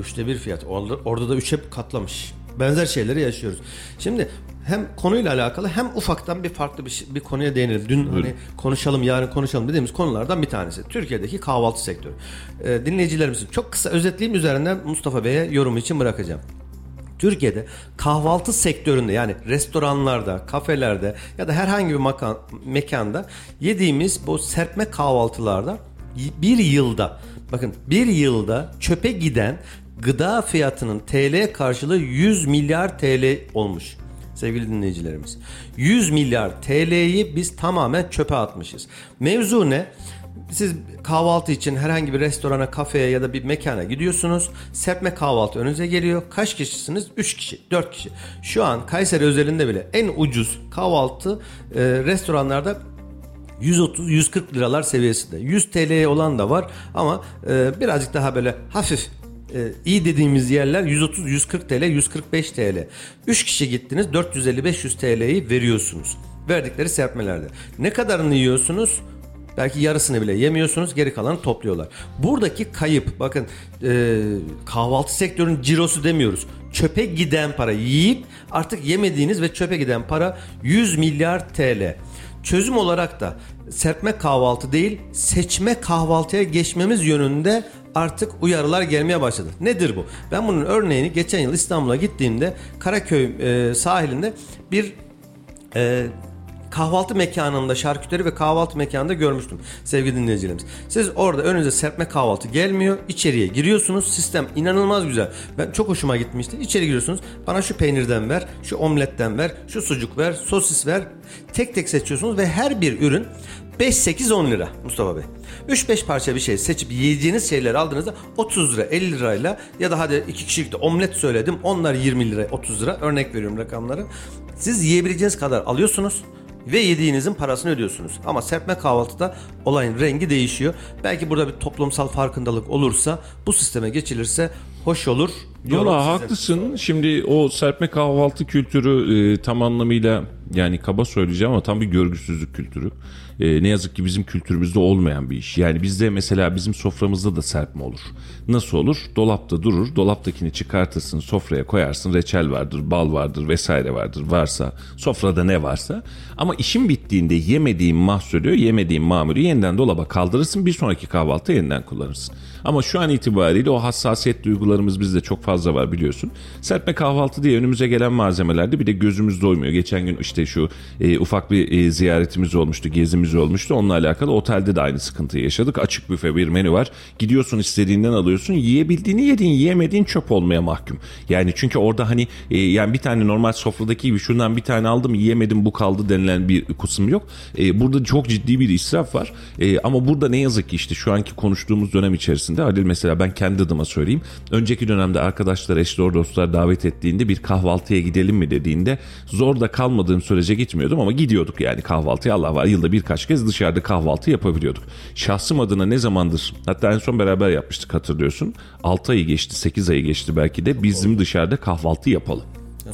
Üçte bir fiyat. Orada, orada da üçe katlamış. Benzer şeyleri yaşıyoruz. Şimdi hem konuyla alakalı hem ufaktan bir farklı bir, şey- bir konuya değinelim. Dün hani konuşalım yarın konuşalım dediğimiz konulardan bir tanesi. Türkiye'deki kahvaltı sektörü. Ee, dinleyicilerimizin çok kısa özetleyeyim üzerinden Mustafa Bey'e yorum için bırakacağım. Türkiye'de kahvaltı sektöründe yani restoranlarda, kafelerde ya da herhangi bir makan, mekanda yediğimiz bu serpme kahvaltılarda bir yılda bakın bir yılda çöpe giden gıda fiyatının TL karşılığı 100 milyar TL olmuş. sevgili dinleyicilerimiz. 100 milyar TL'yi biz tamamen çöpe atmışız. Mevzu ne? Siz kahvaltı için herhangi bir restorana, kafeye ya da bir mekana gidiyorsunuz. Serpme kahvaltı önünüze geliyor. Kaç kişisiniz? 3 kişi, 4 kişi. Şu an Kayseri özelinde bile en ucuz kahvaltı e, restoranlarda 130-140 liralar seviyesinde. 100 TL'ye olan da var ama e, birazcık daha böyle hafif e, iyi dediğimiz yerler 130-140 TL, 145 TL. 3 kişi gittiniz 450-500 TL'yi veriyorsunuz. Verdikleri serpmelerde. Ne kadarını yiyorsunuz? Belki yarısını bile yemiyorsunuz geri kalanı topluyorlar. Buradaki kayıp bakın e, kahvaltı sektörünün cirosu demiyoruz. Çöpe giden para yiyip artık yemediğiniz ve çöpe giden para 100 milyar TL. Çözüm olarak da serpme kahvaltı değil seçme kahvaltıya geçmemiz yönünde artık uyarılar gelmeye başladı. Nedir bu? Ben bunun örneğini geçen yıl İstanbul'a gittiğimde Karaköy e, sahilinde bir e, kahvaltı mekanında şarküteri ve kahvaltı mekanında görmüştüm sevgili dinleyicilerimiz. Siz orada önünüze serpme kahvaltı gelmiyor. içeriye giriyorsunuz. Sistem inanılmaz güzel. Ben çok hoşuma gitmişti. İçeri giriyorsunuz. Bana şu peynirden ver, şu omletten ver, şu sucuk ver, sosis ver. Tek tek seçiyorsunuz ve her bir ürün 5 8 10 lira Mustafa Bey. 3-5 parça bir şey seçip yiyeceğiniz şeyleri aldığınızda 30 lira 50 lirayla ya da hadi iki kişilik de omlet söyledim. Onlar 20 lira 30 lira örnek veriyorum rakamları. Siz yiyebileceğiniz kadar alıyorsunuz ve yediğinizin parasını ödüyorsunuz. Ama serpme kahvaltıda olayın rengi değişiyor. Belki burada bir toplumsal farkındalık olursa bu sisteme geçilirse hoş olur. diyorum Yola size. haklısın. Şimdi o serpme kahvaltı kültürü e, tam anlamıyla yani kaba söyleyeceğim ama tam bir görgüsüzlük kültürü. E, ne yazık ki bizim kültürümüzde olmayan bir iş. Yani bizde mesela bizim soframızda da serpme olur. Nasıl olur? Dolapta durur. Dolaptakini çıkartırsın, sofraya koyarsın. Reçel vardır, bal vardır vesaire vardır. Varsa, sofrada ne varsa. Ama işin bittiğinde yemediğin mahsulü, yemediğin mamulü yeniden dolaba kaldırırsın. Bir sonraki kahvaltıda yeniden kullanırsın. Ama şu an itibariyle o hassasiyet duygularımız bizde çok fazla var biliyorsun. Serpme kahvaltı diye önümüze gelen malzemelerde bir de gözümüz doymuyor. Geçen gün işte şu e, ufak bir e, ziyaretimiz olmuştu, gezimiz olmuştu. Onunla alakalı otelde de aynı sıkıntıyı yaşadık. Açık büfe bir menü var. Gidiyorsun istediğinden alıyorsun. Yiyebildiğini yedin, yiyemediğin çöp olmaya mahkum. Yani çünkü orada hani e, yani bir tane normal sofradaki gibi şundan bir tane aldım yiyemedim bu kaldı denilen bir kısım yok. E, burada çok ciddi bir israf var. E, ama burada ne yazık ki işte şu anki konuştuğumuz dönem içerisinde Halil mesela ben kendi adıma söyleyeyim. Önceki dönemde arkadaşlar, eşler, dostlar davet ettiğinde bir kahvaltıya gidelim mi dediğinde zor da kalmadığım sürece gitmiyordum ama gidiyorduk yani kahvaltıya Allah var. Yılda birkaç kez dışarıda kahvaltı yapabiliyorduk. Şahsım adına ne zamandır hatta en son beraber yapmıştık hatırlıyorsun. 6 ayı geçti 8 ayı geçti belki de bizim dışarıda kahvaltı yapalım.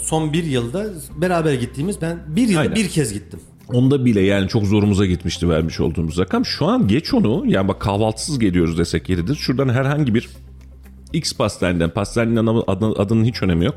Son bir yılda beraber gittiğimiz ben bir yılda Aynen. bir kez gittim. Onda bile yani çok zorumuza gitmişti vermiş olduğumuz rakam. Şu an geç onu yani bak kahvaltısız geliyoruz desek yeridir. Şuradan herhangi bir X pastaneden, pastanenin adını, adının, adının hiç önemi yok.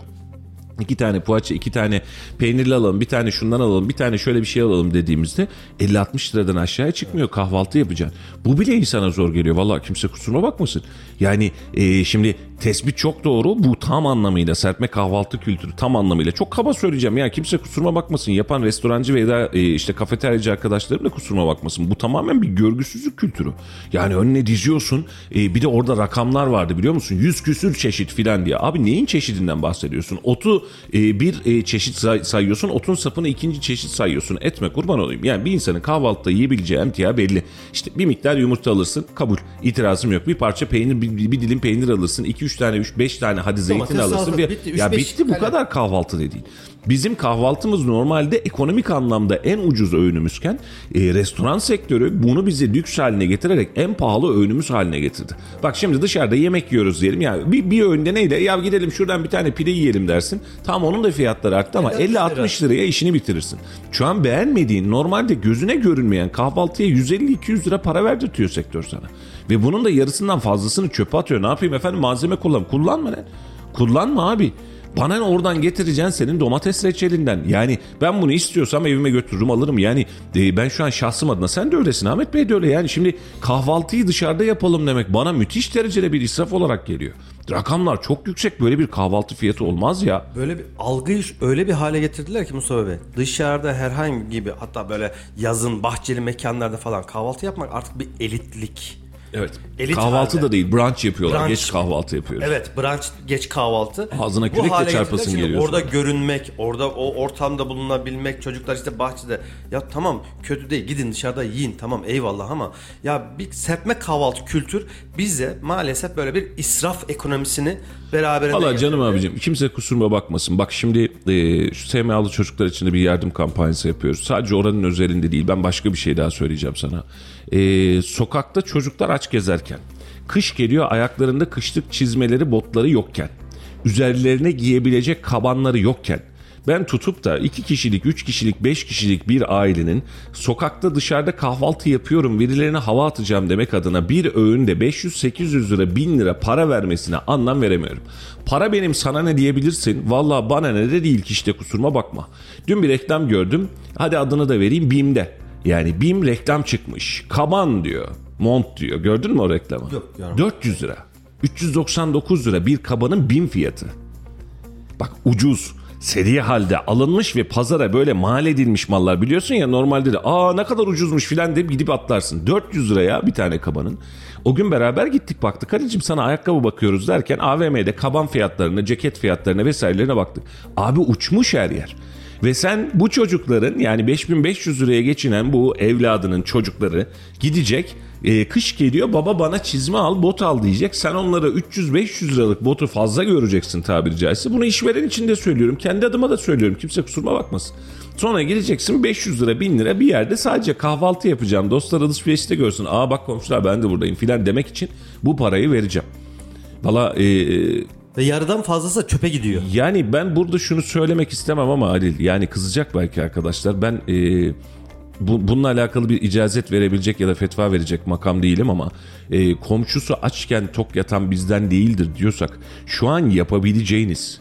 İki tane poğaça, iki tane peynirli alalım, bir tane şundan alalım, bir tane şöyle bir şey alalım dediğimizde 50-60 liradan aşağıya çıkmıyor. Kahvaltı yapacaksın. Bu bile insana zor geliyor. Vallahi kimse kusuruna bakmasın. Yani e, şimdi tespit çok doğru. Bu tam anlamıyla serpme kahvaltı kültürü tam anlamıyla. Çok kaba söyleyeceğim ya kimse kusuruma bakmasın. Yapan restorancı veya e, işte kafeteryacı arkadaşlarım da kusuruma bakmasın. Bu tamamen bir görgüsüzlük kültürü. Yani önüne diziyorsun. E, bir de orada rakamlar vardı biliyor musun? 100 küsür çeşit filan diye. Abi neyin çeşidinden bahsediyorsun? Otu e, bir e, çeşit say- sayıyorsun. Otun sapını ikinci çeşit sayıyorsun. Etme kurban olayım. Yani bir insanın kahvaltıda yiyebileceği emtia belli. İşte bir miktar yumurta alırsın. Kabul. İtirazım yok. Bir parça peynir, bir, bir dilim peynir alırsın. 2 3 tane, 3 5 tane hadi zeytin Domates, alırsın. salata, Bir- bitti. Üç, ya beş bitti bu tane. kadar kahvaltı dediğin. Bizim kahvaltımız normalde ekonomik anlamda en ucuz öğünümüzken e, restoran sektörü bunu bizi lüks haline getirerek en pahalı öğünümüz haline getirdi. Bak şimdi dışarıda yemek yiyoruz diyelim ya bir, bir öğünde neyle ya gidelim şuradan bir tane pide yiyelim dersin. Tamam onun da fiyatları arttı ama 50-60 liraya işini bitirirsin. Şu an beğenmediğin normalde gözüne görünmeyen kahvaltıya 150-200 lira para verdirtiyor sektör sana. Ve bunun da yarısından fazlasını çöpe atıyor. Ne yapayım efendim malzeme kullan. Kullanma lan. Kullanma abi. Bana oradan getireceksin senin domates reçelinden. Yani ben bunu istiyorsam evime götürürüm alırım. Yani e, ben şu an şahsım adına sen de öylesin Ahmet Bey de öyle. Yani şimdi kahvaltıyı dışarıda yapalım demek bana müthiş derecede bir israf olarak geliyor. Rakamlar çok yüksek böyle bir kahvaltı fiyatı olmaz ya. Böyle bir algıyı öyle bir hale getirdiler ki Mustafa Bey. Dışarıda herhangi gibi hatta böyle yazın bahçeli mekanlarda falan kahvaltı yapmak artık bir elitlik. Evet. Elit kahvaltı halde. da değil brunch yapıyorlar. Brunch. Geç kahvaltı yapıyoruz. Evet, brunch geç kahvaltı. Ağzına kürekle çarpasın geliyor Orada sonra. görünmek, orada o ortamda bulunabilmek, çocuklar işte bahçede. Ya tamam kötü değil gidin dışarıda yiyin tamam eyvallah ama ya bir serpme kahvaltı kültür bize maalesef böyle bir israf ekonomisini beraberinde Valla canım abicim kimse kusuruma bakmasın. Bak şimdi e, şu SMA'lı çocuklar için de bir yardım kampanyası yapıyoruz. Sadece oranın özelinde değil. Ben başka bir şey daha söyleyeceğim sana. E, sokakta çocuklar aç gezerken, kış geliyor ayaklarında kışlık çizmeleri, botları yokken, üzerlerine giyebilecek kabanları yokken, ben tutup da 2 kişilik, 3 kişilik, 5 kişilik bir ailenin sokakta dışarıda kahvaltı yapıyorum, birilerine hava atacağım demek adına bir öğünde 500-800 lira, 1000 lira para vermesine anlam veremiyorum. Para benim sana ne diyebilirsin? Valla bana ne de değil ki işte kusuruma bakma. Dün bir reklam gördüm. Hadi adını da vereyim BİM'de. Yani BİM reklam çıkmış. Kaban diyor. Mont diyor. Gördün mü o reklamı? Yok, görmedim. 400 lira. 399 lira bir kabanın BİM fiyatı. Bak ucuz seri halde alınmış ve pazara böyle mal edilmiş mallar biliyorsun ya normalde de aa ne kadar ucuzmuş filan deyip gidip atlarsın. 400 liraya bir tane kabanın. O gün beraber gittik baktık. Halicim sana ayakkabı bakıyoruz derken AVM'de kaban fiyatlarına, ceket fiyatlarına vesairelerine baktık. Abi uçmuş her yer. Ve sen bu çocukların yani 5500 liraya geçinen bu evladının çocukları gidecek e, kış geliyor baba bana çizme al bot al diyecek. Sen onlara 300-500 liralık botu fazla göreceksin tabiri caizse. Bunu işveren için de söylüyorum. Kendi adıma da söylüyorum. Kimse kusuruma bakmasın. Sonra geleceksin 500 lira 1000 lira bir yerde sadece kahvaltı yapacağım. Dostlar alışverişte görsün. Aa bak komşular ben de buradayım filan demek için bu parayı vereceğim. Valla e, Ve yarıdan fazlası çöpe gidiyor. yani ben burada şunu söylemek istemem ama Halil yani kızacak belki arkadaşlar. Ben e, bu, bununla alakalı bir icazet verebilecek ya da fetva verecek makam değilim ama e, komşusu açken tok yatan bizden değildir diyorsak şu an yapabileceğiniz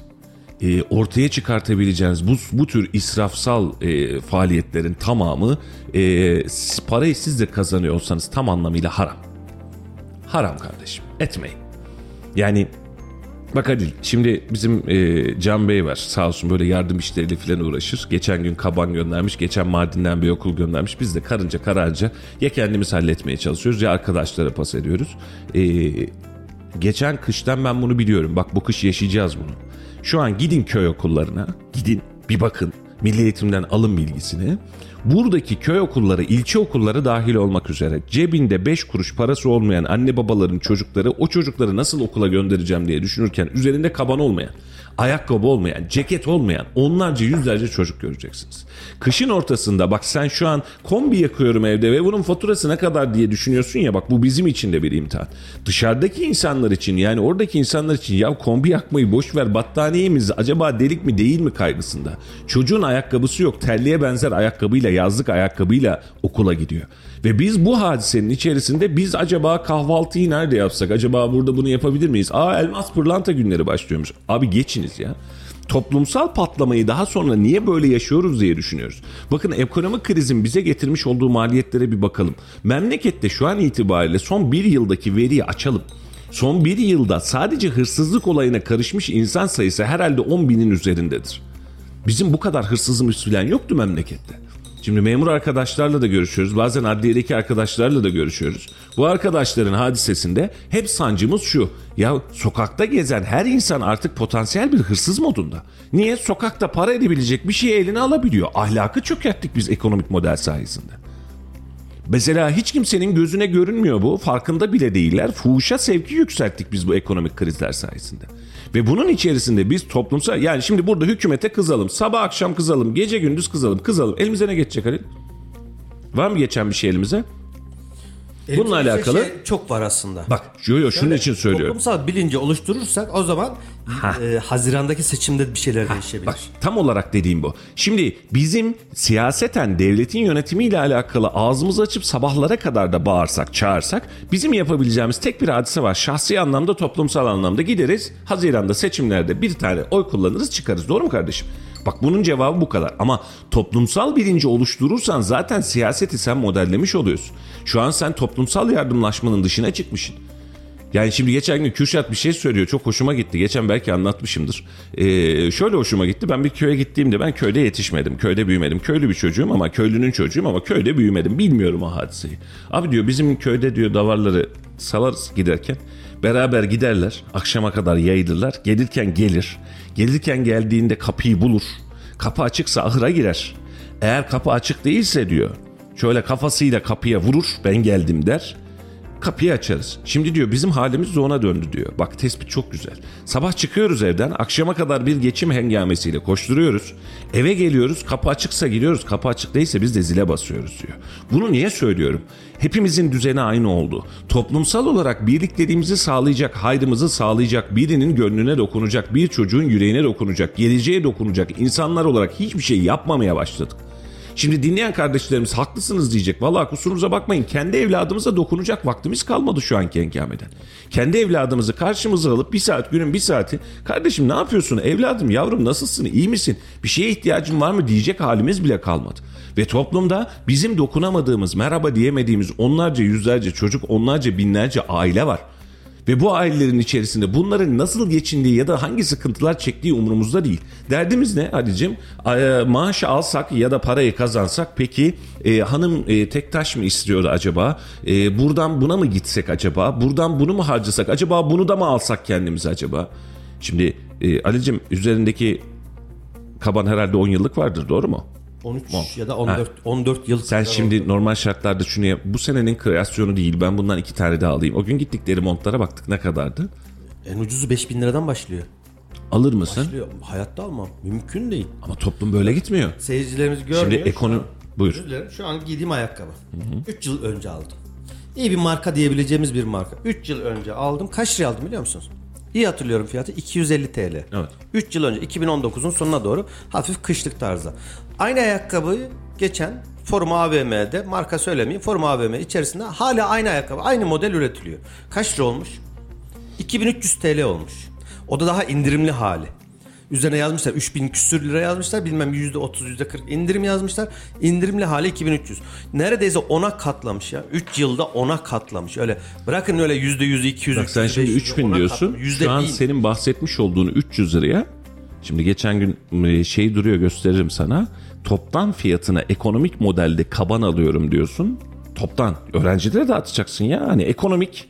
e, ortaya çıkartabileceğiniz bu, bu tür israfsal e, faaliyetlerin tamamı e, parayı siz de kazanıyor tam anlamıyla haram. Haram kardeşim etmeyin. Yani Bak Adil şimdi bizim e, Can Bey var sağ olsun böyle yardım işleriyle falan uğraşır. Geçen gün kaban göndermiş, geçen Mardin'den bir okul göndermiş. Biz de karınca kararca ya kendimiz halletmeye çalışıyoruz ya arkadaşlara pas ediyoruz. E, geçen kıştan ben bunu biliyorum. Bak bu kış yaşayacağız bunu. Şu an gidin köy okullarına, gidin bir bakın. Milli Eğitim'den alın bilgisini. Buradaki köy okulları, ilçe okulları dahil olmak üzere cebinde 5 kuruş parası olmayan anne babaların çocukları o çocukları nasıl okula göndereceğim diye düşünürken üzerinde kaban olmayan, ayakkabı olmayan, ceket olmayan onlarca yüzlerce çocuk göreceksiniz. Kışın ortasında bak sen şu an kombi yakıyorum evde ve bunun faturası ne kadar diye düşünüyorsun ya bak bu bizim için de bir imtihan. Dışarıdaki insanlar için yani oradaki insanlar için ya kombi yakmayı boş ver battaniyemiz acaba delik mi değil mi kaygısında. Çocuğun ayakkabısı yok terliğe benzer ayakkabıyla yazlık ayakkabıyla okula gidiyor. Ve biz bu hadisenin içerisinde biz acaba kahvaltıyı nerede yapsak? Acaba burada bunu yapabilir miyiz? Aa elmas pırlanta günleri başlıyormuş. Abi geçiniz ya. Toplumsal patlamayı daha sonra niye böyle yaşıyoruz diye düşünüyoruz. Bakın ekonomik krizin bize getirmiş olduğu maliyetlere bir bakalım. Memlekette şu an itibariyle son bir yıldaki veriyi açalım. Son bir yılda sadece hırsızlık olayına karışmış insan sayısı herhalde 10 binin üzerindedir. Bizim bu kadar hırsızımız falan yoktu memlekette. Şimdi memur arkadaşlarla da görüşüyoruz. Bazen adliyedeki arkadaşlarla da görüşüyoruz. Bu arkadaşların hadisesinde hep sancımız şu. Ya sokakta gezen her insan artık potansiyel bir hırsız modunda. Niye? Sokakta para edebilecek bir şeyi eline alabiliyor. Ahlakı çökerttik biz ekonomik model sayesinde. Mesela hiç kimsenin gözüne görünmüyor bu. Farkında bile değiller. Fuhuşa sevki yükselttik biz bu ekonomik krizler sayesinde. Ve bunun içerisinde biz toplumsal yani şimdi burada hükümete kızalım. Sabah akşam kızalım. Gece gündüz kızalım. Kızalım. Elimize ne geçecek Halil? Var mı geçen bir şey elimize? Bununla Elimizde alakalı- şey çok var aslında. Bak yo yo şunun için söylüyorum. Toplumsal bilinci oluşturursak o zaman e, Haziran'daki seçimde bir şeyler değişebilir. Bak tam olarak dediğim bu. Şimdi bizim siyaseten devletin yönetimiyle alakalı ağzımızı açıp sabahlara kadar da bağırsak, çağırsak bizim yapabileceğimiz tek bir hadise var. Şahsi anlamda, toplumsal anlamda gideriz. Haziran'da seçimlerde bir tane oy kullanırız, çıkarız. Doğru mu kardeşim? Bak bunun cevabı bu kadar. Ama toplumsal bilinci oluşturursan zaten siyaseti sen modellemiş oluyorsun. Şu an sen toplumsal yardımlaşmanın dışına çıkmışsın. Yani şimdi geçen gün Kürşat bir şey söylüyor. Çok hoşuma gitti. Geçen belki anlatmışımdır. Ee, şöyle hoşuma gitti. Ben bir köye gittiğimde ben köyde yetişmedim. Köyde büyümedim. Köylü bir çocuğum ama köylünün çocuğum ama köyde büyümedim. Bilmiyorum o hadiseyi. Abi diyor bizim köyde diyor davarları salarız giderken. Beraber giderler. Akşama kadar yayılırlar. Gelirken gelir. Gelirken geldiğinde kapıyı bulur. Kapı açıksa ahıra girer. Eğer kapı açık değilse diyor. Şöyle kafasıyla kapıya vurur. Ben geldim der kapıyı açarız. Şimdi diyor bizim halimiz de ona döndü diyor. Bak tespit çok güzel. Sabah çıkıyoruz evden akşama kadar bir geçim hengamesiyle koşturuyoruz. Eve geliyoruz kapı açıksa gidiyoruz kapı açık değilse biz de zile basıyoruz diyor. Bunu niye söylüyorum? Hepimizin düzeni aynı oldu. Toplumsal olarak birlikteliğimizi sağlayacak, hayrımızı sağlayacak, birinin gönlüne dokunacak, bir çocuğun yüreğine dokunacak, geleceğe dokunacak insanlar olarak hiçbir şey yapmamaya başladık. Şimdi dinleyen kardeşlerimiz haklısınız diyecek. Vallahi kusurunuza bakmayın. Kendi evladımıza dokunacak vaktimiz kalmadı şu anki enkameden. Kendi evladımızı karşımıza alıp bir saat günün bir saati kardeşim ne yapıyorsun evladım yavrum nasılsın iyi misin bir şeye ihtiyacın var mı diyecek halimiz bile kalmadı. Ve toplumda bizim dokunamadığımız merhaba diyemediğimiz onlarca yüzlerce çocuk onlarca binlerce aile var. Ve bu ailelerin içerisinde bunların nasıl geçindiği ya da hangi sıkıntılar çektiği umurumuzda değil. Derdimiz ne Ali'cim? E, maaş alsak ya da parayı kazansak peki e, hanım e, tek taş mı istiyordu acaba? E, buradan buna mı gitsek acaba? Buradan bunu mu harcasak? Acaba bunu da mı alsak kendimize acaba? Şimdi e, Ali'cim üzerindeki kaban herhalde 10 yıllık vardır doğru mu? 13 ya da 14 14 yıl. Sen şimdi oldu. normal şartlarda şunu yap. Bu senenin kreasyonu değil. Ben bundan iki tane daha alayım. O gün gittikleri montlara baktık ne kadardı? en ucuzu 5000 liradan başlıyor. Alır mısın? Başlıyor. Hayatta almam. Mümkün değil. Ama toplum böyle gitmiyor. Seyircilerimiz görmüyor. Şimdi ekonomi... Buyur. Özür dilerim. Şu an giydiğim ayakkabı. 3 yıl önce aldım. İyi bir marka diyebileceğimiz bir marka. 3 yıl önce aldım. Kaç liraya aldım biliyor musunuz? İyi hatırlıyorum fiyatı 250 TL. Evet. 3 yıl önce 2019'un sonuna doğru hafif kışlık tarzda. Aynı ayakkabıyı geçen Forum AVM'de marka söylemeyeyim Forum AVM içerisinde hala aynı ayakkabı aynı model üretiliyor. Kaç lira olmuş? 2300 TL olmuş. O da daha indirimli hali. Üzerine yazmışlar 3000 küsür lira yazmışlar bilmem %30 %40 indirim yazmışlar. İndirimli hali 2300. Neredeyse ona katlamış ya. 3 yılda ona katlamış. Öyle bırakın öyle %100 200 Bak sen 300, şimdi 500, 3000 ona diyorsun. Şu an senin bahsetmiş olduğunu 300 liraya Şimdi geçen gün e, şey duruyor gösteririm sana. Toptan fiyatına ekonomik modelde kaban alıyorum diyorsun. Toptan. Öğrencilere dağıtacaksın ya. Hani ekonomik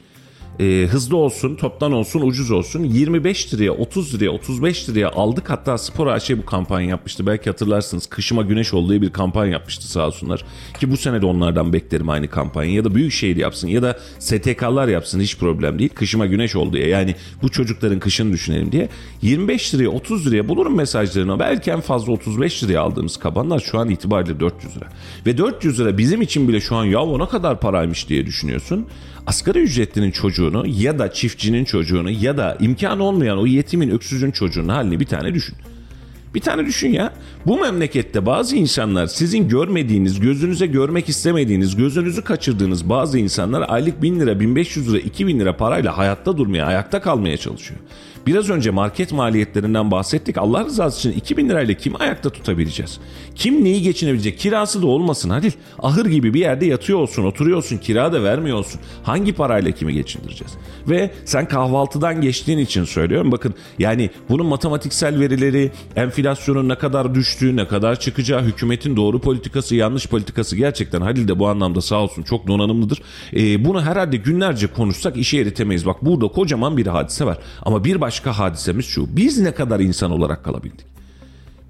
e, hızlı olsun, toptan olsun, ucuz olsun. 25 liraya, 30 liraya, 35 liraya aldık. Hatta Spor AŞ bu kampanya yapmıştı. Belki hatırlarsınız. Kışıma güneş olduğu bir kampanya yapmıştı sağ olsunlar. Ki bu sene de onlardan beklerim aynı kampanyayı. Ya da Büyükşehir yapsın ya da STK'lar yapsın hiç problem değil. Kışıma güneş oldu diye. Yani bu çocukların kışını düşünelim diye. 25 liraya, 30 liraya bulurum mesajlarını. Belki en fazla 35 liraya aldığımız kabanlar şu an itibariyle 400 lira. Ve 400 lira bizim için bile şu an ya o ne kadar paraymış diye düşünüyorsun. Asgari ücretlinin çocuğunu ya da çiftçinin çocuğunu ya da imkanı olmayan o yetimin öksüzün çocuğunun halini bir tane düşün. Bir tane düşün ya. Bu memlekette bazı insanlar sizin görmediğiniz, gözünüze görmek istemediğiniz, gözünüzü kaçırdığınız bazı insanlar aylık 1000 lira, 1500 lira, 2000 lira parayla hayatta durmaya, ayakta kalmaya çalışıyor. Biraz önce market maliyetlerinden bahsettik. Allah rızası için 2000 lirayla kim ayakta tutabileceğiz? Kim neyi geçinebilecek? Kirası da olmasın Halil. Ahır gibi bir yerde yatıyor olsun, oturuyor olsun, kira da vermiyor olsun. Hangi parayla kimi geçindireceğiz? Ve sen kahvaltıdan geçtiğin için söylüyorum. Bakın yani bunun matematiksel verileri, enflasyonun ne kadar düştüğü, ne kadar çıkacağı, hükümetin doğru politikası, yanlış politikası gerçekten Halil de bu anlamda sağ olsun çok donanımlıdır. Ee, bunu herhalde günlerce konuşsak işe eritemeyiz. Bak burada kocaman bir hadise var. Ama bir başka hadisemiz şu. Biz ne kadar insan olarak kalabildik?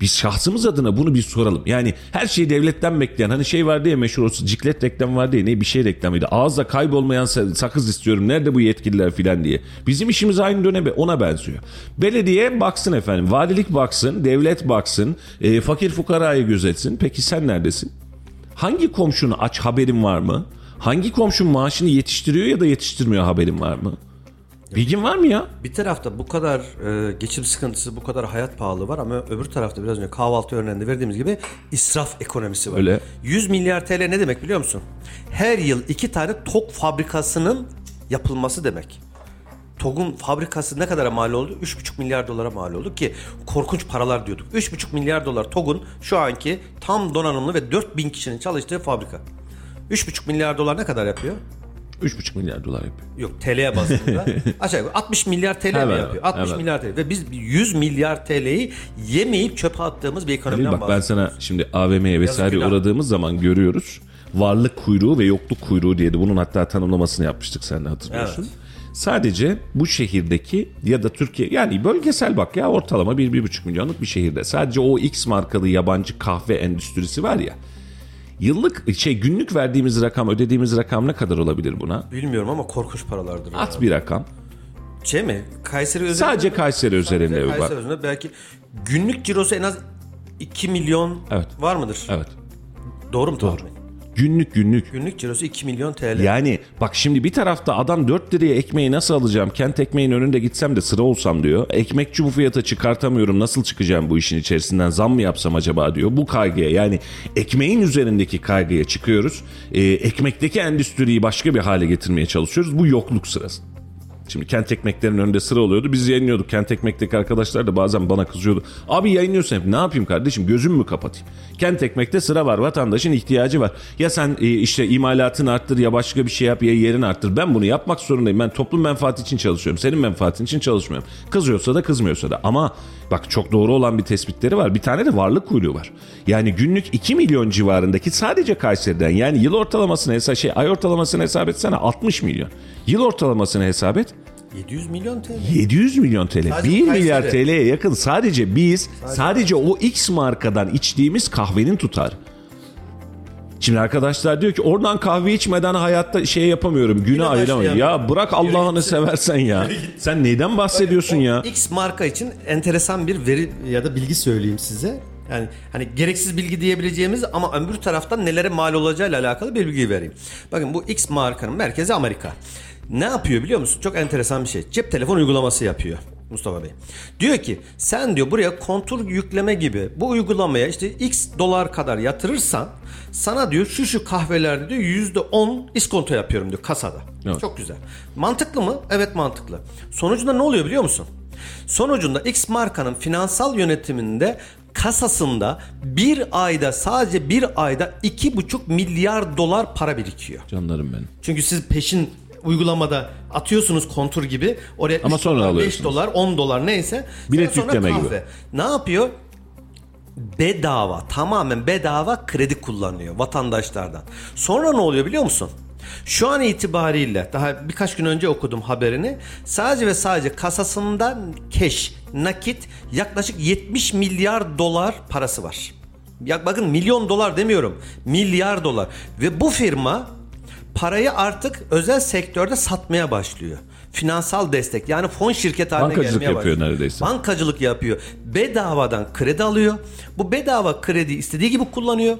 Biz şahsımız adına bunu bir soralım. Yani her şeyi devletten bekleyen hani şey vardı ya meşhur olsun ciklet reklam vardı ya ne bir şey reklamıydı. Ağızda kaybolmayan sa- sakız istiyorum. Nerede bu yetkililer filan diye. Bizim işimiz aynı döneme ona benziyor. Belediye baksın efendim. Valilik baksın. Devlet baksın. e, fakir fukarayı gözetsin. Peki sen neredesin? Hangi komşunu aç haberin var mı? Hangi komşun maaşını yetiştiriyor ya da yetiştirmiyor haberin var mı? Bilgin var mı ya? Bir tarafta bu kadar e, geçim sıkıntısı, bu kadar hayat pahalı var ama öbür tarafta biraz önce kahvaltı örneğinde verdiğimiz gibi israf ekonomisi var. Öyle. 100 milyar TL ne demek biliyor musun? Her yıl iki tane tok fabrikasının yapılması demek. TOG'un fabrikası ne kadara mal oldu? 3,5 milyar dolara mal oldu ki korkunç paralar diyorduk. 3,5 milyar dolar TOG'un şu anki tam donanımlı ve 4000 kişinin çalıştığı fabrika. 3,5 milyar dolar ne kadar yapıyor? 3,5 milyar dolar yapıyor. Yok TL bazında. Aşağı yukarı 60 milyar TL mi yapıyor? 60 evet. milyar TL. Ve biz 100 milyar TL'yi yemeyip çöpe attığımız bir ekonomiden bak ben bahsediyoruz. sana şimdi AVM'ye vesaire günah. uğradığımız zaman görüyoruz. Varlık kuyruğu ve yokluk kuyruğu diye de bunun hatta tanımlamasını yapmıştık sen de hatırlıyorsun. Evet. Sadece bu şehirdeki ya da Türkiye yani bölgesel bak ya ortalama 1-1,5 milyonluk bir şehirde sadece o X markalı yabancı kahve endüstrisi var ya yıllık şey günlük verdiğimiz rakam ödediğimiz rakam ne kadar olabilir buna? Bilmiyorum ama korkunç paralardır. At bir rakam. Şey mi? Kayseri özelinde Sadece? Kayseri üzerinde bir Kayseri bak. özelinde belki günlük cirosu en az 2 milyon Evet. var mıdır? Evet. Doğru mu tahmin? Günlük günlük. Günlük cirosu 2 milyon TL. Yani bak şimdi bir tarafta adam 4 liraya ekmeği nasıl alacağım? Kent ekmeğin önünde gitsem de sıra olsam diyor. Ekmekçi bu fiyata çıkartamıyorum. Nasıl çıkacağım bu işin içerisinden? Zam mı yapsam acaba diyor. Bu kaygıya yani ekmeğin üzerindeki kaygıya çıkıyoruz. Ee, ekmekteki endüstriyi başka bir hale getirmeye çalışıyoruz. Bu yokluk sırası. Şimdi kent ekmeklerinin önünde sıra oluyordu. Biz yayınlıyorduk. Kent ekmekteki arkadaşlar da bazen bana kızıyordu. Abi yayınlıyorsun hep. Ne yapayım kardeşim? Gözümü mü kapatayım? Kent ekmekte sıra var. Vatandaşın ihtiyacı var. Ya sen e, işte imalatını arttır ya başka bir şey yap ya yerini arttır. Ben bunu yapmak zorundayım. Ben toplum menfaati için çalışıyorum. Senin menfaatin için çalışmıyorum. Kızıyorsa da kızmıyorsa da. Ama bak çok doğru olan bir tespitleri var. Bir tane de varlık kuyruğu var. Yani günlük 2 milyon civarındaki sadece Kayseri'den yani yıl ortalamasını hesap şey ay ortalamasını hesap etsene 60 milyon. Yıl ortalamasını hesap et 700 milyon TL. 700 milyon TL. Sadece 1 Kayseri. milyar TL'ye yakın sadece biz sadece, o X markadan içtiğimiz kahvenin tutar. Şimdi arkadaşlar diyor ki oradan kahve içmeden hayatta şey yapamıyorum. Güne ayıramıyorum. Ya bırak Allah'ını seversen ya. Sen neyden bahsediyorsun ya? X marka için enteresan bir veri ya da bilgi söyleyeyim size. Yani hani gereksiz bilgi diyebileceğimiz ama öbür taraftan nelere mal olacağıyla alakalı bir bilgi vereyim. Bakın bu X markanın merkezi Amerika. Ne yapıyor biliyor musun? Çok enteresan bir şey. Cep telefon uygulaması yapıyor. Mustafa Bey. Diyor ki sen diyor buraya kontur yükleme gibi bu uygulamaya işte x dolar kadar yatırırsan sana diyor şu şu kahvelerde diyor yüzde on iskonto yapıyorum diyor kasada. Evet. Çok güzel. Mantıklı mı? Evet mantıklı. Sonucunda ne oluyor biliyor musun? Sonucunda X markanın finansal yönetiminde kasasında bir ayda sadece bir ayda iki buçuk milyar dolar para birikiyor. Canlarım benim. Çünkü siz peşin uygulamada atıyorsunuz kontur gibi oraya Ama sonra dolar, alıyorsunuz. 5 dolar 10 dolar neyse Bilet sonra yükleme kahve. gibi. Ne yapıyor? Bedava tamamen bedava kredi kullanıyor vatandaşlardan. Sonra ne oluyor biliyor musun? Şu an itibariyle daha birkaç gün önce okudum haberini. Sadece ve sadece kasasında cash, nakit yaklaşık 70 milyar dolar parası var. Ya bakın milyon dolar demiyorum. Milyar dolar. Ve bu firma parayı artık özel sektörde satmaya başlıyor. Finansal destek yani fon şirket haline Bankacılık gelmeye yapıyor başlıyor. neredeyse. Bankacılık yapıyor. Bedavadan kredi alıyor. Bu bedava kredi istediği gibi kullanıyor.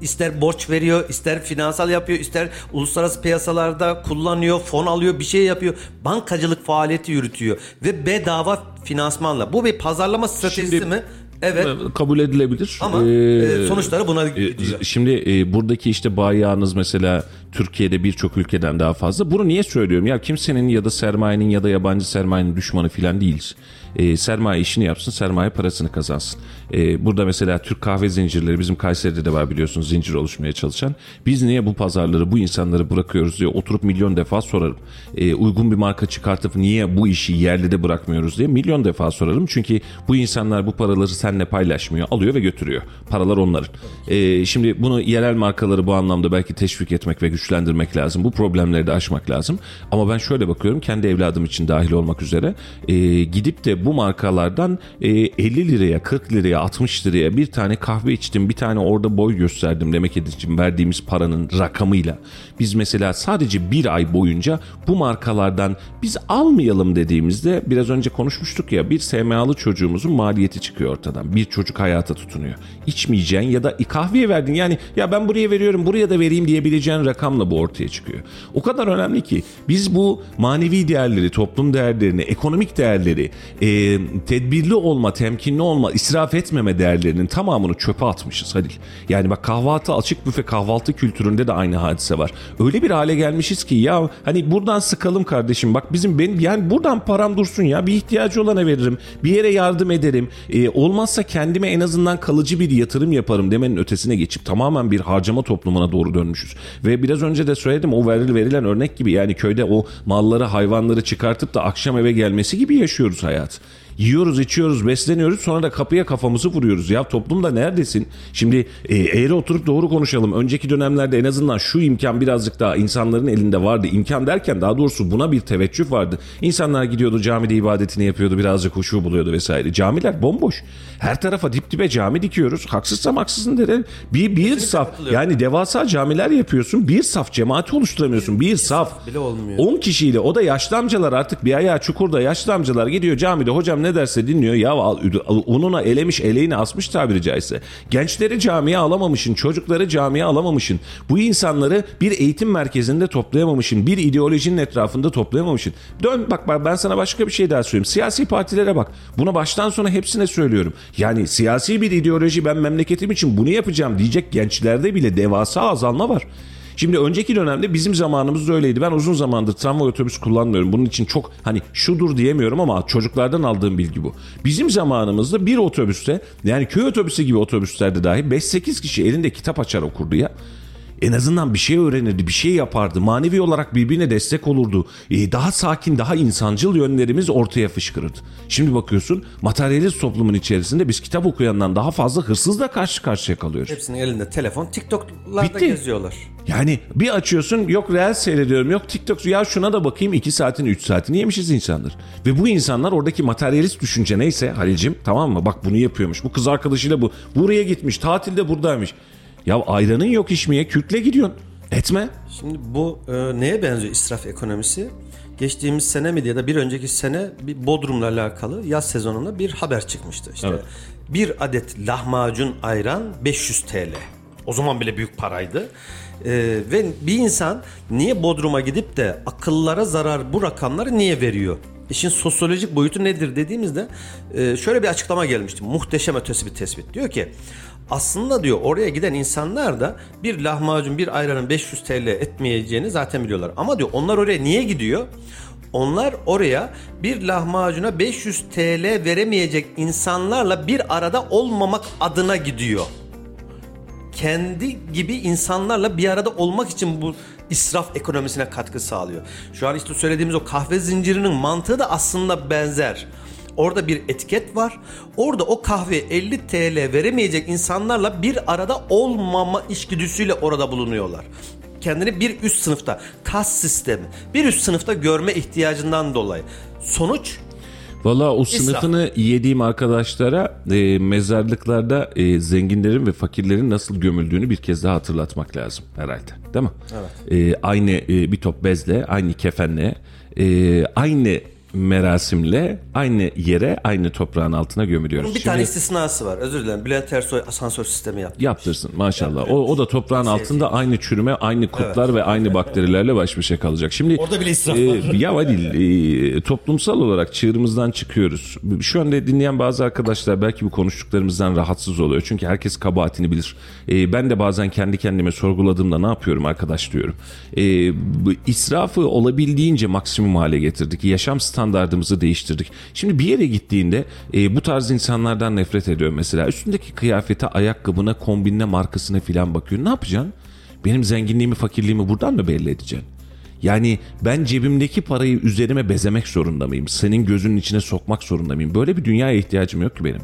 İster borç veriyor, ister finansal yapıyor, ister uluslararası piyasalarda kullanıyor, fon alıyor, bir şey yapıyor. Bankacılık faaliyeti yürütüyor ve bedava finansmanla. Bu bir pazarlama stratejisi Şimdi- mi? Evet. Kabul edilebilir. Ama Ee, e, sonuçları buna E, gidiyor. Şimdi e, buradaki işte bayağınız mesela Türkiye'de birçok ülkeden daha fazla. Bunu niye söylüyorum? Ya kimsenin ya da sermayenin ya da yabancı sermayenin düşmanı falan değiliz. E, sermaye işini yapsın, sermaye parasını kazansın. E, burada mesela Türk kahve zincirleri bizim Kayseri'de de var biliyorsunuz zincir oluşmaya çalışan. Biz niye bu pazarları, bu insanları bırakıyoruz diye oturup milyon defa sorarım. E, uygun bir marka çıkartıp niye bu işi yerlide bırakmıyoruz diye milyon defa sorarım. Çünkü bu insanlar bu paraları seninle paylaşmıyor, alıyor ve götürüyor. Paralar onların. E, şimdi bunu yerel markaları bu anlamda belki teşvik etmek ve güçlendirmek lazım. Bu problemleri de aşmak lazım. Ama ben şöyle bakıyorum kendi evladım için dahil olmak üzere e, gidip de bu markalardan e, 50 liraya, 40 liraya, 60 liraya bir tane kahve içtim, bir tane orada boy gösterdim demek için verdiğimiz paranın rakamıyla biz mesela sadece bir ay boyunca bu markalardan biz almayalım dediğimizde biraz önce konuşmuştuk ya bir SMA'lı çocuğumuzun maliyeti çıkıyor ortadan. Bir çocuk hayata tutunuyor. İçmeyeceğin ya da kahveye verdin yani ya ben buraya veriyorum buraya da vereyim diyebileceğin rakamla bu ortaya çıkıyor. O kadar önemli ki biz bu manevi değerleri, toplum değerlerini, ekonomik değerleri, e, tedbirli olma, temkinli olma, israf etmeme değerlerinin tamamını çöpe atmışız Halil. Yani bak kahvaltı açık büfe kahvaltı kültüründe de aynı hadise var. Öyle bir hale gelmişiz ki ya hani buradan sıkalım kardeşim bak bizim benim yani buradan param dursun ya bir ihtiyacı olana veririm. Bir yere yardım ederim. E, olmaz olmazsa kendime en azından kalıcı bir yatırım yaparım demenin ötesine geçip tamamen bir harcama toplumuna doğru dönmüşüz. Ve biraz önce de söyledim o veril- verilen örnek gibi yani köyde o malları hayvanları çıkartıp da akşam eve gelmesi gibi yaşıyoruz hayat. Yiyoruz, içiyoruz, besleniyoruz sonra da kapıya kafamızı vuruyoruz. Ya toplumda neredesin? Şimdi e, eğri oturup doğru konuşalım. Önceki dönemlerde en azından şu imkan birazcık daha insanların elinde vardı. İmkan derken daha doğrusu buna bir teveccüh vardı. İnsanlar gidiyordu camide ibadetini yapıyordu birazcık huşu buluyordu vesaire. Camiler bomboş. Her tarafa dip dibe cami dikiyoruz. Haksızsam haksızın derim. Bir, bir saf yani devasa camiler yapıyorsun. Bir saf cemaati oluşturamıyorsun. Bir saf. bile olmuyor. 10 kişiyle o da yaşlı amcalar artık bir ayağı çukurda yaşlı amcalar gidiyor camide hocam ne derse dinliyor ya ununa elemiş eleğini asmış tabiri caizse. Gençleri camiye alamamışın çocukları camiye alamamışın bu insanları bir eğitim merkezinde toplayamamışın bir ideolojinin etrafında toplayamamışın. Dön bak ben sana başka bir şey daha söyleyeyim siyasi partilere bak buna baştan sona hepsine söylüyorum. Yani siyasi bir ideoloji ben memleketim için bunu yapacağım diyecek gençlerde bile devasa azalma var. Şimdi önceki dönemde bizim zamanımızda öyleydi. Ben uzun zamandır tramvay otobüs kullanmıyorum. Bunun için çok hani şudur diyemiyorum ama çocuklardan aldığım bilgi bu. Bizim zamanımızda bir otobüste yani köy otobüsü gibi otobüslerde dahi 5-8 kişi elinde kitap açar okurdu ya. En azından bir şey öğrenirdi, bir şey yapardı. Manevi olarak birbirine destek olurdu. Ee, daha sakin, daha insancıl yönlerimiz ortaya fışkırırdı. Şimdi bakıyorsun materyalist toplumun içerisinde biz kitap okuyandan daha fazla hırsızla karşı karşıya kalıyoruz. Hepsinin elinde telefon. TikTok'larda Bitti. geziyorlar. Yani bir açıyorsun yok real seyrediyorum yok TikTok ya şuna da bakayım 2 saatini 3 saatini yemişiz insanlar. Ve bu insanlar oradaki materyalist düşünce neyse Halil'cim tamam mı bak bunu yapıyormuş bu kız arkadaşıyla bu buraya gitmiş tatilde buradaymış. Ya ayranın yok içmeye kürkle gidiyorsun etme. Şimdi bu e, neye benziyor israf ekonomisi? Geçtiğimiz sene mi ya da bir önceki sene bir Bodrum'la alakalı yaz sezonunda bir haber çıkmıştı. İşte Evet. bir adet lahmacun ayran 500 TL. O zaman bile büyük paraydı. E, ve bir insan niye Bodrum'a gidip de akıllara zarar bu rakamları niye veriyor? İşin sosyolojik boyutu nedir dediğimizde e, şöyle bir açıklama gelmişti. Muhteşem ötesi bir tespit. Diyor ki aslında diyor oraya giden insanlar da bir lahmacun bir ayranın 500 TL etmeyeceğini zaten biliyorlar. Ama diyor onlar oraya niye gidiyor? Onlar oraya bir lahmacuna 500 TL veremeyecek insanlarla bir arada olmamak adına gidiyor. Kendi gibi insanlarla bir arada olmak için bu israf ekonomisine katkı sağlıyor. Şu an işte söylediğimiz o kahve zincirinin mantığı da aslında benzer. Orada bir etiket var. Orada o kahve 50 TL veremeyecek insanlarla bir arada olmama içgüdüsüyle orada bulunuyorlar. Kendini bir üst sınıfta, kas sistemi, bir üst sınıfta görme ihtiyacından dolayı. Sonuç Valla o İsraf. sınıfını yediğim arkadaşlara e, mezarlıklarda e, zenginlerin ve fakirlerin nasıl gömüldüğünü bir kez daha hatırlatmak lazım herhalde. Değil mi? Evet. aynı e, bir top bezle, aynı kefenle, e, aynı merasimle aynı yere, aynı toprağın altına gömülüyoruz. bir tane istisnası var. Özür dilerim. Bülent Ersoy asansör sistemi yaptı. Yaptırsın maşallah. O, o da toprağın altında aynı çürüme, aynı kurtlar ve aynı bakterilerle baş başa kalacak. Şimdi Orada bile israf e, var. ya Adil e, toplumsal olarak çığırımızdan çıkıyoruz. Şu anda dinleyen bazı arkadaşlar belki bu konuştuklarımızdan rahatsız oluyor. Çünkü herkes kabahatini bilir. E, ben de bazen kendi kendime sorguladığımda ne yapıyorum arkadaş diyorum. E, bu israfı olabildiğince maksimum hale getirdik. Yaşam standartımızı değiştirdik. Şimdi bir yere gittiğinde e, bu tarz insanlardan nefret ediyorum mesela. Üstündeki kıyafete, ayakkabına, kombinine, markasına filan bakıyor. Ne yapacaksın? Benim zenginliğimi, fakirliğimi buradan mı belli edeceksin? Yani ben cebimdeki parayı üzerime bezemek zorunda mıyım? Senin gözünün içine sokmak zorunda mıyım? Böyle bir dünyaya ihtiyacım yok ki benim.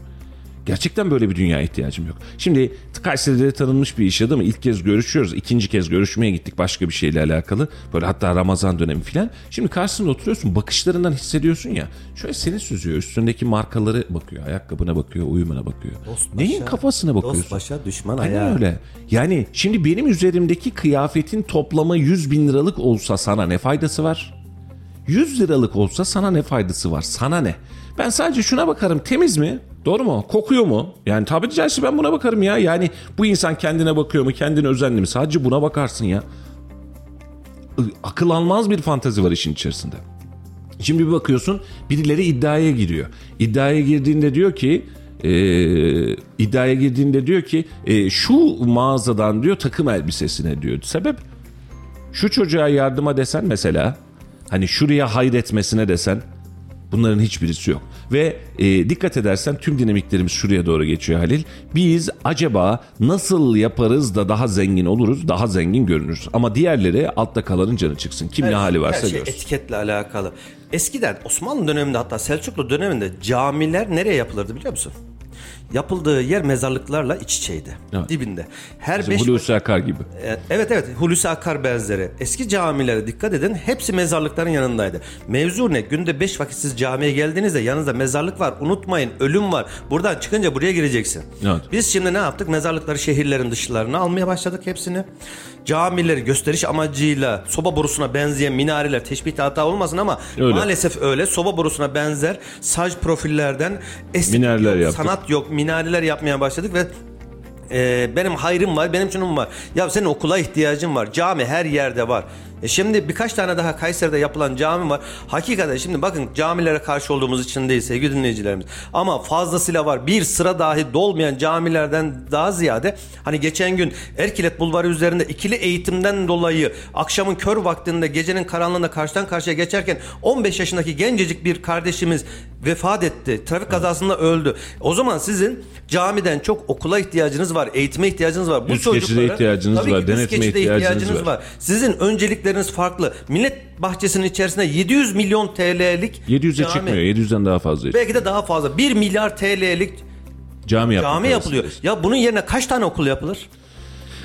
Gerçekten böyle bir dünyaya ihtiyacım yok. Şimdi Kayseri'de tanınmış bir iş adamı ilk kez görüşüyoruz. ikinci kez görüşmeye gittik başka bir şeyle alakalı. Böyle hatta Ramazan dönemi falan. Şimdi karşısında oturuyorsun bakışlarından hissediyorsun ya. Şöyle seni süzüyor. Üstündeki markaları bakıyor. Ayakkabına bakıyor, uyumuna bakıyor. Dost Neyin kafasına bakıyorsun? Dost başa düşman Aynen ayağa. öyle. Yani şimdi benim üzerimdeki kıyafetin toplamı 100 bin liralık olsa sana ne faydası var? 100 liralık olsa sana ne faydası var? Sana ne? Ben sadece şuna bakarım temiz mi? Doğru mu? Kokuyor mu? Yani tabiri caizse ben buna bakarım ya. Yani bu insan kendine bakıyor mu? Kendine özenli mi? Sadece buna bakarsın ya. Akıl almaz bir fantezi var işin içerisinde. Şimdi bir bakıyorsun birileri iddiaya giriyor. İddiaya girdiğinde diyor ki e, iddiaya girdiğinde diyor ki e, şu mağazadan diyor takım elbisesine diyor. Sebep şu çocuğa yardıma desen mesela hani şuraya hayretmesine desen Bunların hiçbirisi yok. Ve e, dikkat edersen tüm dinamiklerimiz şuraya doğru geçiyor Halil. Biz acaba nasıl yaparız da daha zengin oluruz, daha zengin görünürüz. Ama diğerleri altta kalanın canı çıksın. Kim ne hali varsa Her şey görsün. etiketle alakalı. Eskiden Osmanlı döneminde hatta Selçuklu döneminde camiler nereye yapılırdı biliyor musun? Yapıldığı yer mezarlıklarla iç içeydi. Evet. Dibinde. Her Bizim beş Hulusi Akar gibi. E, Evet evet Hulusi Akar benzeri. Eski camilere dikkat edin hepsi mezarlıkların yanındaydı. Mevzu ne? Günde beş vakit siz camiye geldiğinizde yanınızda mezarlık var. Unutmayın ölüm var. Buradan çıkınca buraya gireceksin. Evet. Biz şimdi ne yaptık? Mezarlıkları şehirlerin dışlarına almaya başladık hepsini. Camileri gösteriş amacıyla soba borusuna benzeyen minareler teşbih hata olmasın ama Öyle. maalesef öyle. Soba borusuna benzer saç profillerden estetik Minareler yok, yaptık. sanat yok, minareler yapmaya başladık ve ee, benim hayrım var, benim şunum var. Ya senin okula ihtiyacın var. Cami her yerde var. E şimdi birkaç tane daha Kayseri'de yapılan cami var. Hakikaten şimdi bakın camilere karşı olduğumuz için değil sevgili dinleyicilerimiz. Ama fazlasıyla var. Bir sıra dahi dolmayan camilerden daha ziyade hani geçen gün Erkilet Bulvarı üzerinde ikili eğitimden dolayı akşamın kör vaktinde gecenin karanlığında karşıdan karşıya geçerken 15 yaşındaki gencecik bir kardeşimiz vefat etti. Trafik kazasında öldü. O zaman sizin camiden çok okula ihtiyacınız var, eğitime ihtiyacınız var. Bu Üst çocuklara ihtiyacınız tabii var, ki geçide ihtiyacınız var. Sizin öncelikleriniz farklı. Millet bahçesinin içerisinde 700 milyon TL'lik 700'e cami. çıkmıyor. 700'den daha fazla. Belki de daha fazla. 1 milyar TL'lik Cami, cami yapılıyor. Ya bunun yerine kaç tane okul yapılır?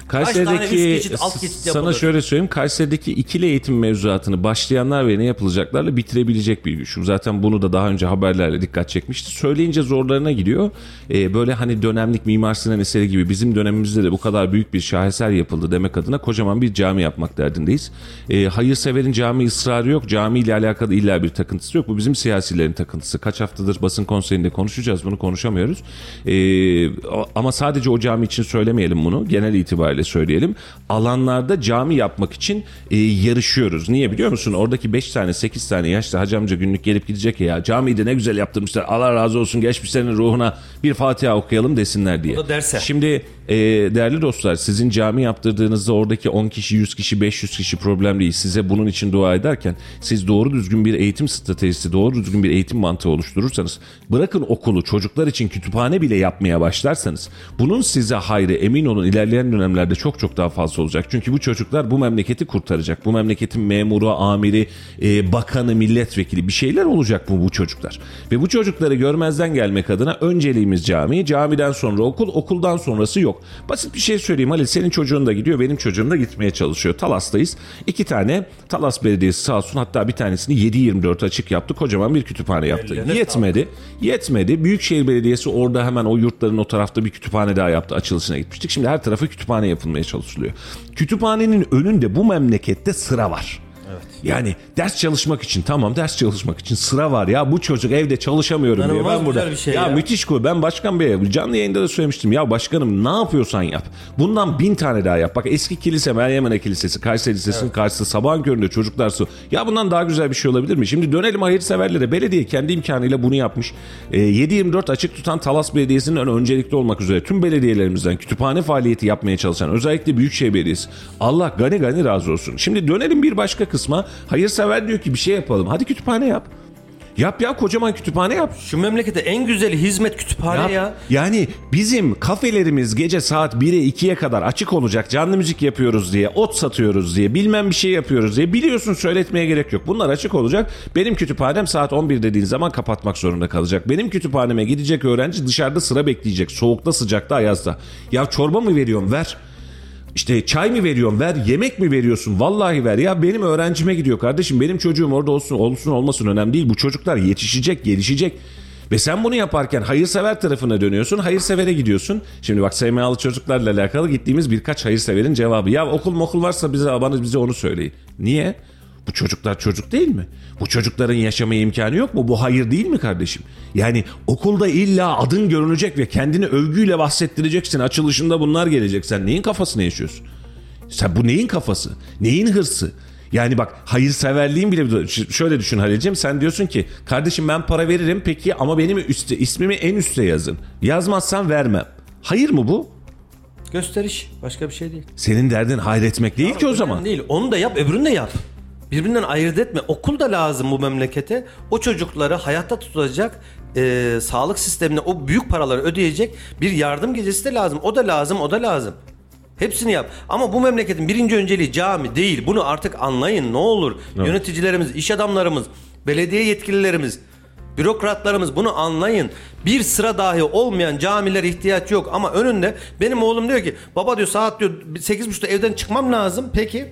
Kayseri'deki geçit, alt geçit sana yapılır? şöyle söyleyeyim. Kayseri'deki ikili eğitim mevzuatını başlayanlar ve ne yapılacaklarla bitirebilecek bir güç. Zaten bunu da daha önce haberlerle dikkat çekmişti. Söyleyince zorlarına gidiyor. Ee, böyle hani dönemlik Mimar Sinan eseri gibi bizim dönemimizde de bu kadar büyük bir şaheser yapıldı demek adına kocaman bir cami yapmak derdindeyiz. Ee, hayırseverin cami ısrarı yok. Cami ile alakalı illa bir takıntısı yok. Bu bizim siyasilerin takıntısı. Kaç haftadır basın konseyinde konuşacağız. Bunu konuşamıyoruz. Ee, ama sadece o cami için söylemeyelim bunu. Genel itibariyle söyleyelim. Alanlarda cami yapmak için e, yarışıyoruz. Niye biliyor musun? Oradaki 5 tane 8 tane yaşlı hacı amca günlük gelip gidecek ya camiyi de ne güzel yaptırmışlar. Allah razı olsun geçmişlerin ruhuna bir Fatiha okuyalım desinler diye. O da derse. Şimdi e, değerli dostlar sizin cami yaptırdığınızda oradaki 10 kişi 100 kişi 500 kişi problem değil. Size bunun için dua ederken siz doğru düzgün bir eğitim stratejisi doğru düzgün bir eğitim mantığı oluşturursanız bırakın okulu çocuklar için kütüphane bile yapmaya başlarsanız bunun size hayrı emin olun ilerleyen dönemlerde çok çok daha fazla olacak. Çünkü bu çocuklar bu memleketi kurtaracak. Bu memleketin memuru, amiri, e, bakanı, milletvekili bir şeyler olacak bu bu çocuklar. Ve bu çocukları görmezden gelmek adına önceliğimiz cami, camiden sonra okul, okuldan sonrası yok. Basit bir şey söyleyeyim Halil senin çocuğun da gidiyor benim çocuğum da gitmeye çalışıyor. Talas'tayız. İki tane Talas Belediyesi sağ olsun hatta bir tanesini 7-24 açık yaptı. Kocaman bir kütüphane yaptı. Ellerine Yetmedi. Yetmedi. Büyükşehir Belediyesi orada hemen o yurtların o tarafta bir kütüphane daha yaptı. Açılışına gitmiştik. Şimdi her tarafı kütüphane yapılmaya çalışılıyor. Kütüphanenin önünde bu memlekette sıra var. Yani ders çalışmak için tamam ders çalışmak için sıra var ya bu çocuk evde çalışamıyorum diyor. İnanılmaz Ben burada bir şey ya, ya. müthiş koy. Ben başkan beye canlı yayında da söylemiştim. Ya başkanım ne yapıyorsan yap. Bundan bin tane daha yap. Bak eski kilise Meryem Ana Kilisesi Kayseri Lisesi'nin karşısında sabahın köründe çocuklar su. Ya bundan daha güzel bir şey olabilir mi? Şimdi dönelim hayırseverlere. Belediye kendi imkanıyla bunu yapmış. E, 7-24 açık tutan Talas Belediyesi'nin ön- öncelikli olmak üzere tüm belediyelerimizden kütüphane faaliyeti yapmaya çalışan özellikle Büyükşehir Belediyesi. Allah gani gani razı olsun. Şimdi dönelim bir başka kısma. Hayırsever diyor ki bir şey yapalım. Hadi kütüphane yap. Yap ya kocaman kütüphane yap. Şu memlekete en güzeli hizmet kütüphane Yap. ya. Yani bizim kafelerimiz gece saat 1'e 2'ye kadar açık olacak. Canlı müzik yapıyoruz diye, ot satıyoruz diye, bilmem bir şey yapıyoruz diye. Biliyorsun söyletmeye gerek yok. Bunlar açık olacak. Benim kütüphanem saat 11 dediğin zaman kapatmak zorunda kalacak. Benim kütüphaneme gidecek öğrenci dışarıda sıra bekleyecek. Soğukta, sıcakta, ayazda. Ya çorba mı veriyorum? Ver. İşte çay mı veriyorsun? Ver. Yemek mi veriyorsun? Vallahi ver. Ya benim öğrencime gidiyor kardeşim. Benim çocuğum orada olsun olsun olmasın önemli değil. Bu çocuklar yetişecek gelişecek. Ve sen bunu yaparken hayırsever tarafına dönüyorsun hayırsevere gidiyorsun. Şimdi bak SMA'lı çocuklarla alakalı gittiğimiz birkaç hayırseverin cevabı. Ya okul mokul varsa bize bana bize onu söyleyin. Niye bu çocuklar çocuk değil mi? Bu çocukların yaşama imkanı yok mu? Bu hayır değil mi kardeşim? Yani okulda illa adın görünecek ve kendini övgüyle bahsettireceksin. Açılışında bunlar gelecek. Sen neyin kafasını yaşıyorsun? Sen bu neyin kafası? Neyin hırsı? Yani bak hayırseverliğin bile şöyle düşün Halil'ciğim sen diyorsun ki kardeşim ben para veririm peki ama benim üstte ismimi en üste yazın. Yazmazsan vermem. Hayır mı bu? Gösteriş. Başka bir şey değil. Senin derdin hayretmek değil ki o zaman. Değil. Onu da yap öbürünü de yap. Birbirinden ayırt etme. Okul da lazım bu memlekete. O çocukları hayatta tutacak e, sağlık sistemine o büyük paraları ödeyecek bir yardım gecesi de lazım. O da lazım, o da lazım. Hepsini yap. Ama bu memleketin birinci önceliği cami değil. Bunu artık anlayın ne olur. Yöneticilerimiz, iş adamlarımız, belediye yetkililerimiz, bürokratlarımız bunu anlayın. Bir sıra dahi olmayan camilere ihtiyaç yok. Ama önünde benim oğlum diyor ki baba diyor saat diyor 8.30'da evden çıkmam lazım. Peki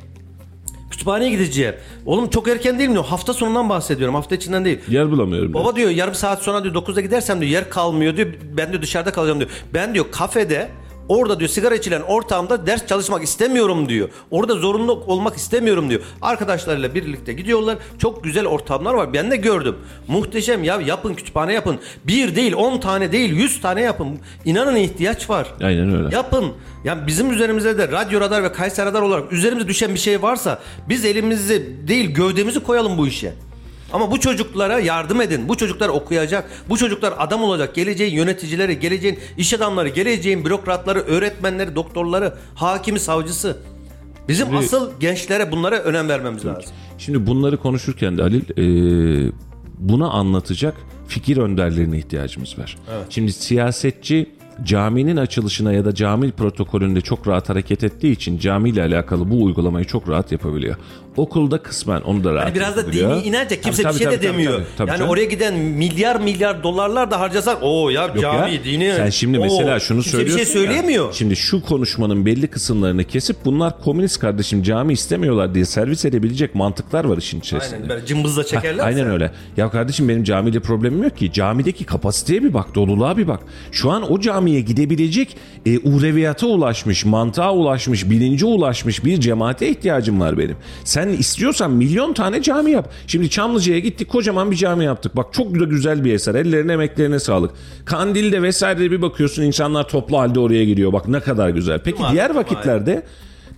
kütüphaneye gideceğim. Oğlum çok erken değil mi diyor. Hafta sonundan bahsediyorum. Hafta içinden değil. Yer bulamıyorum. Baba diyor yarım saat sonra diyor 9'da gidersem diyor yer kalmıyor diyor. Ben diyor dışarıda kalacağım diyor. Ben diyor kafede orada diyor sigara içilen ortamda ders çalışmak istemiyorum diyor. Orada zorunlu olmak istemiyorum diyor. Arkadaşlarıyla birlikte gidiyorlar. Çok güzel ortamlar var. Ben de gördüm. Muhteşem ya yapın kütüphane yapın. Bir değil 10 tane değil 100 tane yapın. İnanın ihtiyaç var. Aynen öyle. Yapın. Ya bizim üzerimize de radyo radar ve Kayseri radar olarak üzerimize düşen bir şey varsa biz elimizi değil gövdemizi koyalım bu işe. Ama bu çocuklara yardım edin. Bu çocuklar okuyacak. Bu çocuklar adam olacak. Geleceğin yöneticileri, geleceğin iş adamları, geleceğin bürokratları, öğretmenleri, doktorları, hakimi, savcısı. Bizim asıl gençlere bunlara önem vermemiz lazım. Şimdi bunları konuşurken de Halil e, buna anlatacak fikir önderlerine ihtiyacımız var. Şimdi siyasetçi caminin açılışına ya da cami protokolünde çok rahat hareket ettiği için camiyle alakalı bu uygulamayı çok rahat yapabiliyor. Okulda kısmen onu da rahat Hani biraz da dini inanca kimse Tabii, bir şey tabii, de tabii, demiyor. tabii, tabii, yani tabii. oraya giden milyar milyar dolarlar da harcasak o ya Yok cami ya, dini. Sen şimdi Oo, mesela şunu kimse söylüyorsun bir şey söyleyemiyor. Ya, şimdi şu konuşmanın belli kısımlarını kesip bunlar komünist kardeşim cami istemiyorlar diye servis edebilecek mantıklar var işin içerisinde. Aynen böyle cımbızla çekerler. Aynen öyle. Ya kardeşim benim camiyle problemim yok ki. Camideki kapasiteye bir bak, doluluğa bir bak. Şu an o camiye gidebilecek e, uğreviyata ulaşmış, mantığa ulaşmış, bilince ulaşmış bir cemaate ihtiyacım var benim. Sen istiyorsan milyon tane cami yap. Şimdi Çamlıca'ya gittik kocaman bir cami yaptık. Bak çok da güzel bir eser. Ellerine emeklerine sağlık. Kandil'de vesaire bir bakıyorsun insanlar toplu halde oraya gidiyor. Bak ne kadar güzel. Peki diğer vakitlerde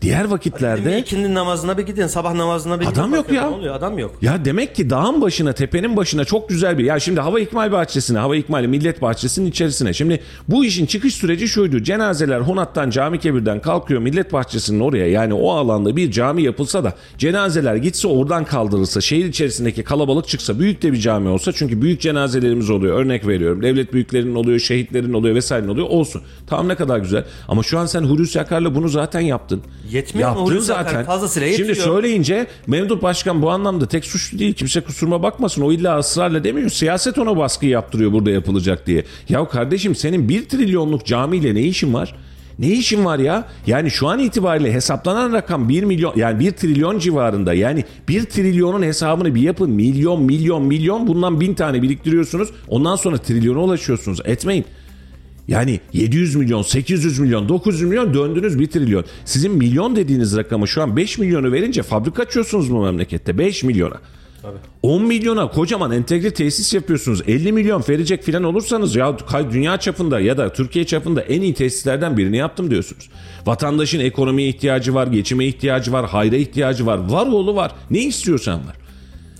diğer vakitlerde ikindi namazına bir gidin, sabah namazına bir Adam gidin. yok Bakın ya. Oluyor? Adam yok. Ya demek ki dağın başına, tepenin başına çok güzel bir... Ya şimdi hava ikmal bahçesine, hava ikmali millet bahçesinin içerisine. Şimdi bu işin çıkış süreci şuydu. Cenazeler Honat'tan, Cami Kebir'den kalkıyor millet bahçesinin oraya. Yani o alanda bir cami yapılsa da cenazeler gitse oradan kaldırılsa, şehir içerisindeki kalabalık çıksa, büyük de bir cami olsa. Çünkü büyük cenazelerimiz oluyor. Örnek veriyorum. Devlet büyüklerinin oluyor, şehitlerin oluyor vesaire oluyor. Olsun. Tamam ne kadar güzel. Ama şu an sen Hulusi Akar'la bunu zaten yaptın. Yetmiyor mu Yaptın Hulusi Akar? zaten. Fazlasıyla Şimdi yetiyor. söyleyince Memduh Başkan bu anlamda tek suçlu değil. Kimse kusuruma bakmasın. O illa ısrarla demiyor. Siyaset ona baskı yaptırıyor burada yapılacak diye. Ya kardeşim senin bir trilyonluk camiyle ne işin var? Ne işin var ya? Yani şu an itibariyle hesaplanan rakam 1 milyon yani 1 trilyon civarında. Yani 1 trilyonun hesabını bir yapın. Milyon milyon milyon bundan bin tane biriktiriyorsunuz. Ondan sonra trilyona ulaşıyorsunuz. Etmeyin. Yani 700 milyon, 800 milyon, 900 milyon döndünüz 1 trilyon. Sizin milyon dediğiniz rakamı şu an 5 milyonu verince fabrika açıyorsunuz bu memlekette 5 milyona. 10 milyona kocaman entegre tesis yapıyorsunuz. 50 milyon verecek filan olursanız ya dünya çapında ya da Türkiye çapında en iyi tesislerden birini yaptım diyorsunuz. Vatandaşın ekonomiye ihtiyacı var, geçime ihtiyacı var, hayra ihtiyacı var. Var oğlu var. Ne istiyorsan var.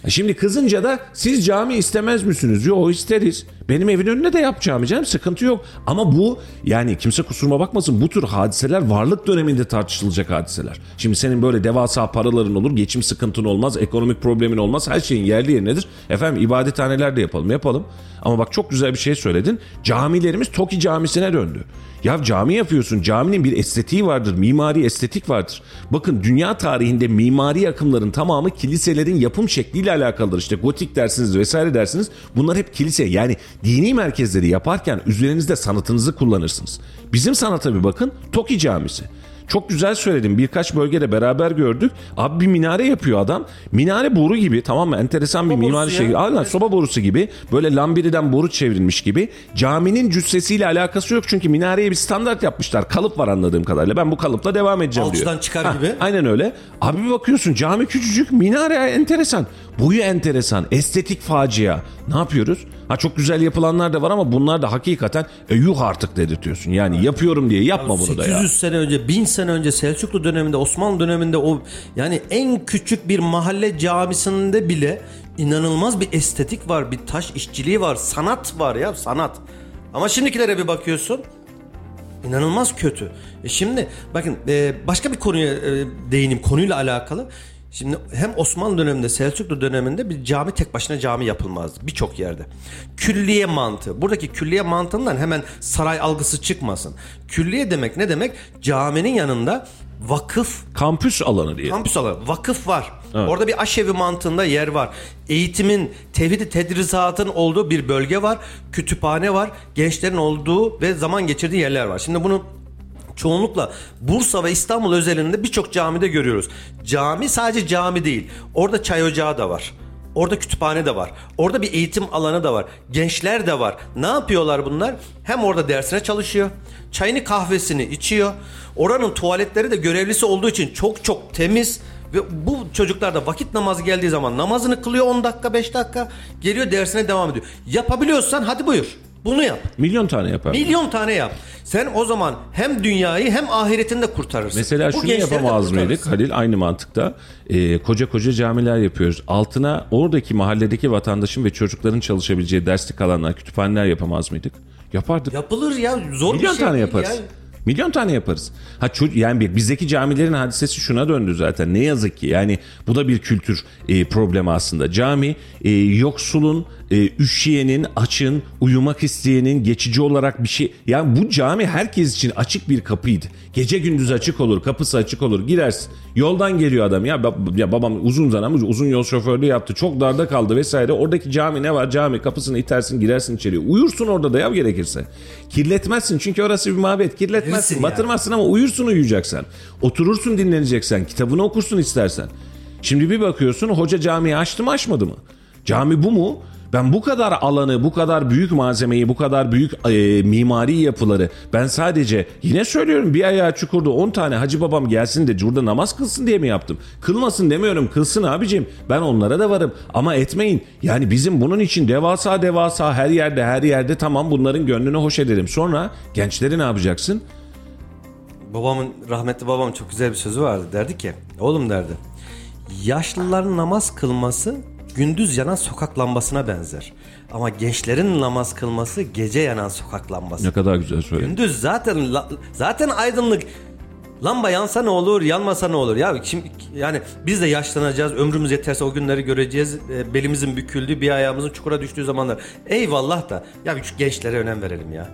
E Şimdi kızınca da siz cami istemez misiniz? Yok isteriz. Benim evin önüne de yapacağım canım sıkıntı yok. Ama bu yani kimse kusuruma bakmasın bu tür hadiseler varlık döneminde tartışılacak hadiseler. Şimdi senin böyle devasa paraların olur, geçim sıkıntın olmaz, ekonomik problemin olmaz. Her şeyin yerli yerindedir. Efendim ibadethaneler de yapalım yapalım. Ama bak çok güzel bir şey söyledin. Camilerimiz Toki camisine döndü. Ya cami yapıyorsun. Caminin bir estetiği vardır. Mimari estetik vardır. Bakın dünya tarihinde mimari akımların tamamı kiliselerin yapım şekliyle alakalıdır. İşte gotik dersiniz vesaire dersiniz. Bunlar hep kilise. Yani dini merkezleri yaparken üzerinizde sanatınızı kullanırsınız. Bizim sanata bir bakın. Toki Camisi. Çok güzel söyledim. Birkaç bölgede beraber gördük. Abi bir minare yapıyor adam. Minare boru gibi tamam mı? Enteresan bir Soba mimari borusu şey. Aynen soba borusu gibi. Böyle lambiriden boru çevrilmiş gibi. Caminin cüssesiyle alakası yok. Çünkü minareye bir standart yapmışlar. Kalıp var anladığım kadarıyla. Ben bu kalıpla devam edeceğim diyor. Alçıdan çıkar Ha, gibi. Aynen öyle. Abi bir bakıyorsun cami küçücük. Minare enteresan. Boyu enteresan. Estetik facia. Ne yapıyoruz? Ha çok güzel yapılanlar da var ama bunlar da hakikaten e, yuh artık dedirtiyorsun. Yani yapıyorum diye yapma bunu da 800 ya. sene önce, 1000 sene önce Selçuklu döneminde, Osmanlı döneminde o yani en küçük bir mahalle camisinde bile inanılmaz bir estetik var, bir taş işçiliği var, sanat var ya sanat. Ama şimdikilere bir bakıyorsun inanılmaz kötü. E şimdi bakın e, başka bir konuya e, değineyim konuyla alakalı. Şimdi hem Osmanlı döneminde Selçuklu döneminde bir cami tek başına cami yapılmazdı birçok yerde. Külliye mantığı. Buradaki külliye mantığından hemen saray algısı çıkmasın. Külliye demek ne demek? Caminin yanında vakıf Kampüs alanı diye. kampüs alanı, vakıf var. Orada bir aşevi mantığında yer var. Eğitimin, tevhidi tedrisatın olduğu bir bölge var. Kütüphane var. Gençlerin olduğu ve zaman geçirdiği yerler var. Şimdi bunu çoğunlukla Bursa ve İstanbul özelinde birçok camide görüyoruz. Cami sadece cami değil. Orada çay ocağı da var. Orada kütüphane de var. Orada bir eğitim alanı da var. Gençler de var. Ne yapıyorlar bunlar? Hem orada dersine çalışıyor. Çayını kahvesini içiyor. Oranın tuvaletleri de görevlisi olduğu için çok çok temiz. Ve bu çocuklar da vakit namazı geldiği zaman namazını kılıyor 10 dakika 5 dakika. Geliyor dersine devam ediyor. Yapabiliyorsan hadi buyur. Bunu yap. Milyon tane yapar. Milyon tane yap. Sen o zaman hem dünyayı hem ahiretini de kurtarırsın. Mesela Bu şunu yapamaz mıydık. Halil aynı mantıkta Ee, koca koca camiler yapıyoruz. Altına oradaki mahalledeki vatandaşın ve çocukların çalışabileceği derslik alanlar, kütüphaneler yapamaz mıydık? Yapardık. Yapılır ya zor Milyon bir şey tane yaparız. ya. Milyon tane yaparız. Ha yani bizdeki camilerin hadisesi şuna döndü zaten. Ne yazık ki yani bu da bir kültür e, problemi aslında. Cami e, yoksulun, e, üşüyenin, açın, uyumak isteyenin geçici olarak bir şey. Yani bu cami herkes için açık bir kapıydı. Gece gündüz açık olur, kapısı açık olur. Girersin. Yoldan geliyor adam ya, ya babam uzun zaman uzun yol şoförlüğü yaptı. Çok darda kaldı vesaire. Oradaki cami ne var? Cami kapısını itersin, girersin içeriye. Uyursun orada da ya gerekirse. Kirletmezsin çünkü orası bir mabet. Kirletmezsin, yani. batırmazsın ama uyursun uyuyacaksan. Oturursun dinleneceksen, kitabını okursun istersen. Şimdi bir bakıyorsun hoca camiyi açtı mı açmadı mı? Cami bu mu? Ben bu kadar alanı, bu kadar büyük malzemeyi, bu kadar büyük e, mimari yapıları ben sadece yine söylüyorum bir ayağı çukurda 10 tane hacı babam gelsin de burada namaz kılsın diye mi yaptım? Kılmasın demiyorum kılsın abicim ben onlara da varım ama etmeyin. Yani bizim bunun için devasa devasa her yerde her yerde tamam bunların gönlünü hoş edelim. Sonra gençleri ne yapacaksın? Babamın rahmetli babam çok güzel bir sözü vardı. Derdi ki oğlum derdi. Yaşlıların namaz kılması gündüz yanan sokak lambasına benzer. Ama gençlerin namaz kılması gece yanan sokak lambası. Ne kadar güzel söyledin. Gündüz zaten la- zaten aydınlık. Lamba yansa ne olur, yanmasa ne olur? Ya şimdi yani biz de yaşlanacağız, ömrümüz yeterse o günleri göreceğiz. E, belimizin büküldüğü, bir ayağımızın çukura düştüğü zamanlar. Eyvallah da ya şu gençlere önem verelim ya.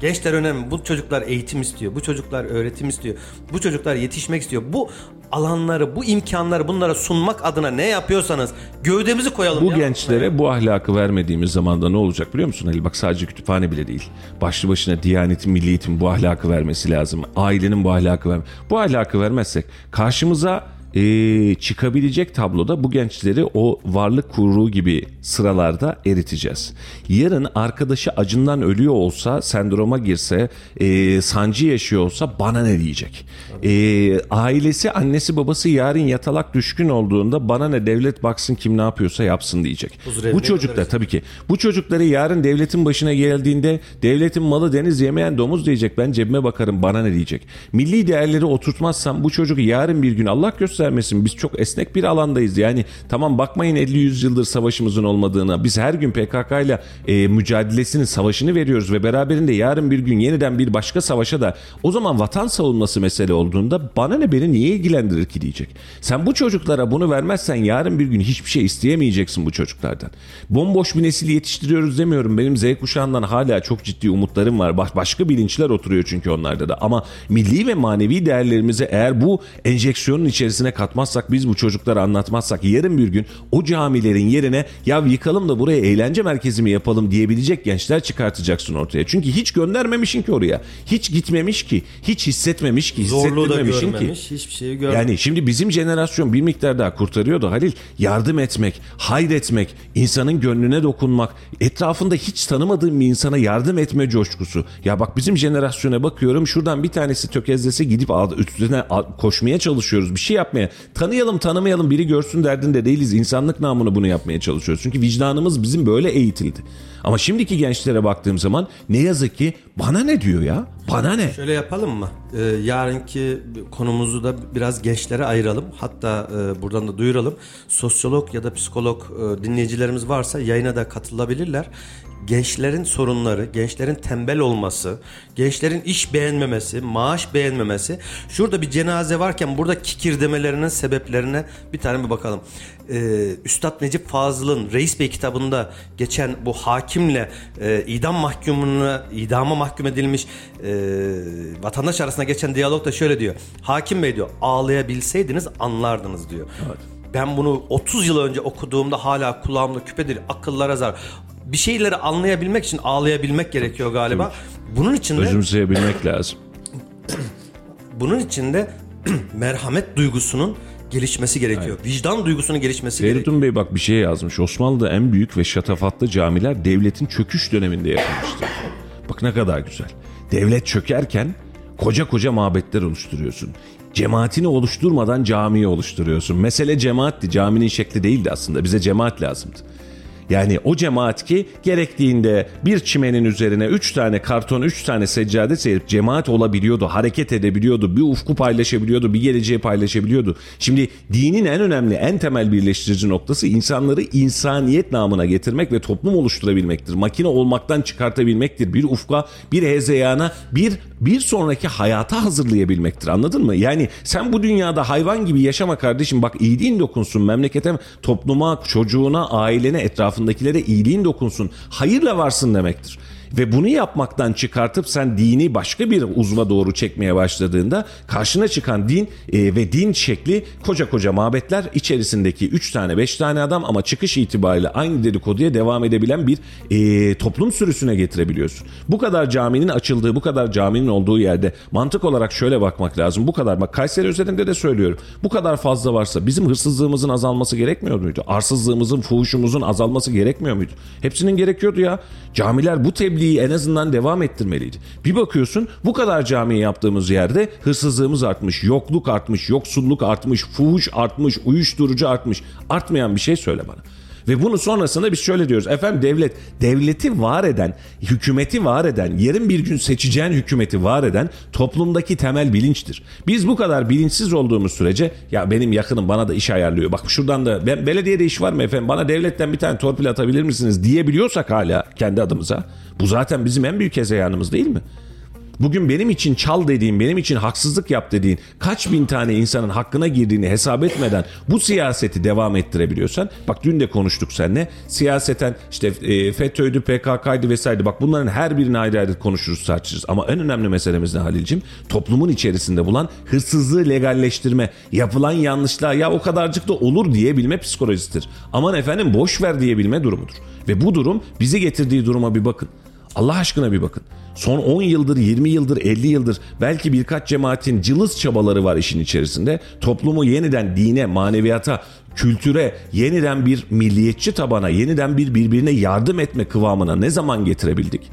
Gençler önemli. Bu çocuklar eğitim istiyor. Bu çocuklar öğretim istiyor. Bu çocuklar yetişmek istiyor. Bu alanları, bu imkanları bunlara sunmak adına ne yapıyorsanız gövdemizi koyalım. Bu ya. gençlere bu ahlakı vermediğimiz zaman da ne olacak biliyor musun Ali? Bak sadece kütüphane bile değil. Başlı başına Diyanet'in, Milli Eğitim bu ahlakı vermesi lazım. Ailenin bu ahlakı ver. Bu ahlakı vermezsek karşımıza eee, çıkabilecek tabloda bu gençleri o varlık kuyruğu gibi sıralarda eriteceğiz. Yarın arkadaşı acından ölüyor olsa, sendroma girse, eee, sancı yaşıyor olsa bana ne diyecek? Eee, ailesi, annesi, babası yarın yatalak düşkün olduğunda bana ne devlet baksın kim ne yapıyorsa yapsın diyecek. Huzur Bu çocuklar tabii ki. Bu çocukları yarın devletin başına geldiğinde devletin malı deniz yemeyen domuz diyecek. Ben cebime bakarım bana ne diyecek. Milli değerleri oturtmazsam bu çocuk yarın bir gün Allah göstermesin biz çok esnek bir alandayız. Yani tamam bakmayın 50-100 yıldır savaşımızın olmadığına. Biz her gün PKK ile e, mücadelesinin savaşını veriyoruz ve beraberinde yarın bir gün yeniden bir başka savaşa da o zaman vatan savunması mesele olduğunda bana ne beni niye ilgilendirir ki diyecek. Sen bu çocuklara bunu vermezsen yarın bir gün hiçbir şey isteyemeyeceksin bu çocuklardan. Bomboş bir nesil yetiştiriyoruz demiyorum. Benim Z kuşağından hala çok ciddi umutlarım var. Baş- başka bilinçler oturuyor çünkü onlarda da. Ama milli ve manevi değerlerimizi eğer bu enjeksiyonun içerisine katmazsak biz bu çocuklara anlatmazsak yarın bir gün o camilerin yerine ya yıkalım da buraya eğlence merkezi mi yapalım diyebilecek gençler çıkartacaksın ortaya. Çünkü hiç göndermemişin ki oraya. Hiç gitmemiş ki. Hiç hissetmemiş ki. Zorluğu da hissettirmemişin ki. görmemiş, hiçbir şeyi görmemiş. Yani şimdi bizim jenerasyon bir miktar daha kurtarıyordu Halil. Yardım etmek, hayretmek, insanın gönlüne dokunmak, etrafında hiç tanımadığım bir insana yardım etme coşkusu. Ya bak bizim jenerasyona bakıyorum şuradan bir tanesi tökezlese gidip üstüne koşmaya çalışıyoruz. Bir şey yapmaya. Tanıyalım tanımayalım biri görsün derdinde değiliz. İnsanlık namına bunu yapmaya çalışıyoruz. Çünkü vicdanımız bizim böyle eğitildi. Ama şimdiki gençlere baktığım zaman ne yazık ki bana ne diyor ya? Bana ne? Şöyle yapalım mı? Ee, yarınki konumuzu da biraz gençlere ayıralım. Hatta e, buradan da duyuralım. Sosyolog ya da psikolog e, dinleyicilerimiz varsa yayına da katılabilirler. Gençlerin sorunları, gençlerin tembel olması, gençlerin iş beğenmemesi, maaş beğenmemesi. Şurada bir cenaze varken burada kikir demelerinin sebeplerine bir tane bir bakalım. Ee, Üstad Necip Fazıl'ın Reis Bey kitabında geçen bu hakimle e, idam mahkumuna idama mahkum edilmiş e, vatandaş arasında geçen diyalogda şöyle diyor. Hakim Bey diyor ağlayabilseydiniz anlardınız diyor. Ben bunu 30 yıl önce okuduğumda hala kulağımda küpedir, akıllara zar. Bir şeyleri anlayabilmek için ağlayabilmek gerekiyor galiba. Bunun için de Özümseyebilmek lazım. bunun için de merhamet duygusunun gelişmesi gerekiyor. Vicdan duygusunun gelişmesi gerekiyor. Feridun Bey bak bir şey yazmış. Osmanlı'da en büyük ve şatafatlı camiler devletin çöküş döneminde yapılmıştır. Bak ne kadar güzel. Devlet çökerken koca koca mabetler oluşturuyorsun. Cemaatini oluşturmadan camiyi oluşturuyorsun. Mesele cemaatti. Caminin şekli değildi aslında. Bize cemaat lazımdı. Yani o cemaat ki gerektiğinde bir çimenin üzerine 3 tane karton 3 tane seccade serip cemaat olabiliyordu, hareket edebiliyordu, bir ufku paylaşabiliyordu, bir geleceği paylaşabiliyordu. Şimdi dinin en önemli, en temel birleştirici noktası insanları insaniyet namına getirmek ve toplum oluşturabilmektir. Makine olmaktan çıkartabilmektir. Bir ufka, bir hezeyana, bir bir sonraki hayata hazırlayabilmektir. Anladın mı? Yani sen bu dünyada hayvan gibi yaşama kardeşim. Bak iyiliğin dokunsun memlekete, topluma, çocuğuna, ailene, etrafındakilere iyiliğin dokunsun. Hayırla varsın demektir. Ve bunu yapmaktan çıkartıp sen dini başka bir uzva doğru çekmeye başladığında karşına çıkan din e, ve din şekli koca koca mabetler içerisindeki 3 tane 5 tane adam ama çıkış itibariyle aynı dedikoduya devam edebilen bir e, toplum sürüsüne getirebiliyorsun. Bu kadar caminin açıldığı, bu kadar caminin olduğu yerde mantık olarak şöyle bakmak lazım. Bu kadar bak Kayseri üzerinde de söylüyorum. Bu kadar fazla varsa bizim hırsızlığımızın azalması gerekmiyor muydu? Arsızlığımızın, fuhuşumuzun azalması gerekmiyor muydu? Hepsinin gerekiyordu ya. Camiler bu tebliği en azından devam ettirmeliydi. Bir bakıyorsun bu kadar cami yaptığımız yerde hırsızlığımız artmış, yokluk artmış, yoksulluk artmış, fuhuş artmış, uyuşturucu artmış. Artmayan bir şey söyle bana. Ve bunu sonrasında biz şöyle diyoruz. Efendim devlet, devleti var eden, hükümeti var eden, yarın bir gün seçeceğin hükümeti var eden toplumdaki temel bilinçtir. Biz bu kadar bilinçsiz olduğumuz sürece ya benim yakınım bana da iş ayarlıyor. Bak şuradan da ben belediyede iş var mı efendim? Bana devletten bir tane torpil atabilir misiniz diyebiliyorsak hala kendi adımıza. Bu zaten bizim en büyük hezeyanımız değil mi? Bugün benim için çal dediğin, benim için haksızlık yap dediğin kaç bin tane insanın hakkına girdiğini hesap etmeden bu siyaseti devam ettirebiliyorsan bak dün de konuştuk seninle siyaseten işte e, FETÖ'ydü, PKK'ydı vesaire bak bunların her birini ayrı ayrı konuşuruz tartışırız ama en önemli meselemiz ne Halil'cim? Toplumun içerisinde bulan hırsızlığı legalleştirme, yapılan yanlışlığa ya o kadarcık da olur diyebilme psikolojisidir. Aman efendim boş ver diyebilme durumudur. Ve bu durum bizi getirdiği duruma bir bakın. Allah aşkına bir bakın. Son 10 yıldır, 20 yıldır, 50 yıldır belki birkaç cemaatin cılız çabaları var işin içerisinde. Toplumu yeniden dine, maneviyata, kültüre, yeniden bir milliyetçi tabana, yeniden bir birbirine yardım etme kıvamına ne zaman getirebildik?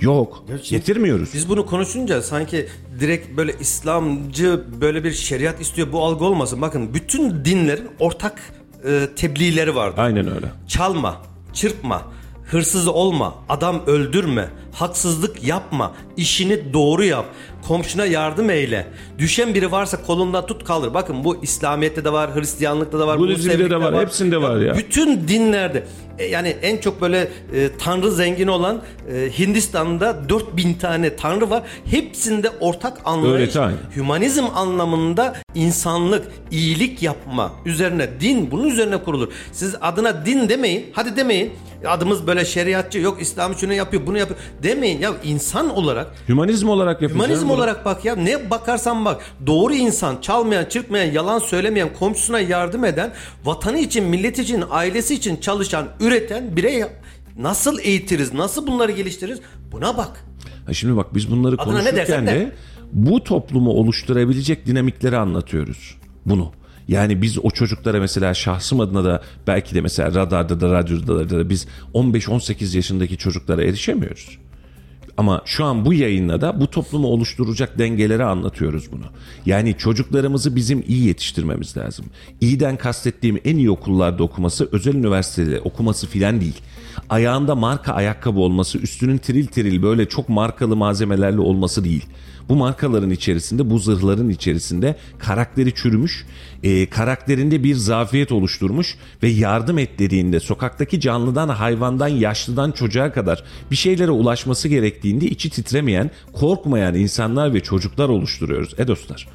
Yok, getirmiyoruz. Biz bunu konuşunca sanki direkt böyle İslamcı böyle bir şeriat istiyor bu algı olmasın. Bakın bütün dinlerin ortak e, tebliğleri vardır. Aynen öyle. Çalma, çırpma, hırsız olma, adam öldürme, haksızlık yapma, işini doğru yap, komşuna yardım eyle. Düşen biri varsa kolundan tut kaldır. Bakın bu İslamiyet'te de var, Hristiyanlıkta da var, Budizm'de de Musevilikte var, hepsinde var ya. Bütün dinlerde e, yani en çok böyle e, tanrı zengini olan e, Hindistan'da 4000 tane tanrı var. Hepsinde ortak anlayış. Aynı. Hümanizm anlamında insanlık, iyilik yapma üzerine din bunun üzerine kurulur. Siz adına din demeyin. Hadi demeyin. Adımız böyle şeriatçı yok İslam şunu yapıyor bunu yapıyor demeyin ya insan olarak Hümanizm olarak yapacağız. Hümanizm olarak bak ya ne bakarsan bak doğru insan çalmayan çırpmayan yalan söylemeyen komşusuna yardım eden vatanı için milleti için ailesi için çalışan üreten birey nasıl eğitiriz nasıl bunları geliştiririz buna bak. Ha şimdi bak biz bunları Adına konuşurken de. de bu toplumu oluşturabilecek dinamikleri anlatıyoruz. Bunu. Yani biz o çocuklara mesela şahsım adına da belki de mesela radarda da radyoda da biz 15-18 yaşındaki çocuklara erişemiyoruz. Ama şu an bu yayınla da bu toplumu oluşturacak dengeleri anlatıyoruz bunu. Yani çocuklarımızı bizim iyi yetiştirmemiz lazım. İyiden kastettiğim en iyi okullarda okuması, özel üniversitede okuması filan değil. Ayağında marka ayakkabı olması, üstünün tiril tiril böyle çok markalı malzemelerle olması değil. Bu markaların içerisinde, bu zırhların içerisinde karakteri çürümüş, e, karakterinde bir zafiyet oluşturmuş ve yardım et dediğinde sokaktaki canlıdan, hayvandan, yaşlıdan çocuğa kadar bir şeylere ulaşması gerektiğinde içi titremeyen, korkmayan insanlar ve çocuklar oluşturuyoruz. E dostlar.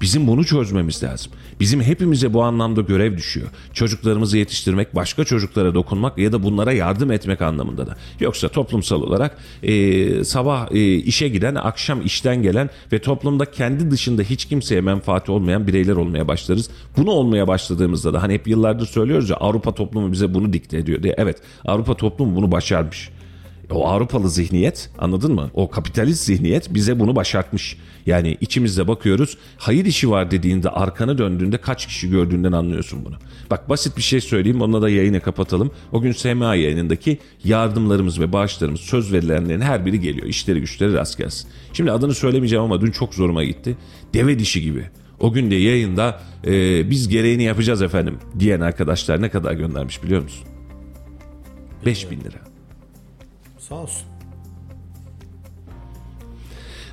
Bizim bunu çözmemiz lazım. Bizim hepimize bu anlamda görev düşüyor. Çocuklarımızı yetiştirmek, başka çocuklara dokunmak ya da bunlara yardım etmek anlamında da. Yoksa toplumsal olarak e, sabah e, işe giden, akşam işten gelen ve toplumda kendi dışında hiç kimseye menfaati olmayan bireyler olmaya başlarız. Bunu olmaya başladığımızda da hani hep yıllardır söylüyoruz ya Avrupa toplumu bize bunu dikte ediyor diye. Evet Avrupa toplumu bunu başarmış. O Avrupalı zihniyet anladın mı? O kapitalist zihniyet bize bunu başartmış. Yani içimizde bakıyoruz hayır işi var dediğinde arkana döndüğünde kaç kişi gördüğünden anlıyorsun bunu. Bak basit bir şey söyleyeyim onunla da yayını kapatalım. O gün SMA yayınındaki yardımlarımız ve bağışlarımız söz verilenlerin her biri geliyor. İşleri güçleri rast gelsin. Şimdi adını söylemeyeceğim ama dün çok zoruma gitti. Deve dişi gibi. O gün de yayında e, biz gereğini yapacağız efendim diyen arkadaşlar ne kadar göndermiş biliyor musun? 5000 lira. Sağ olsun.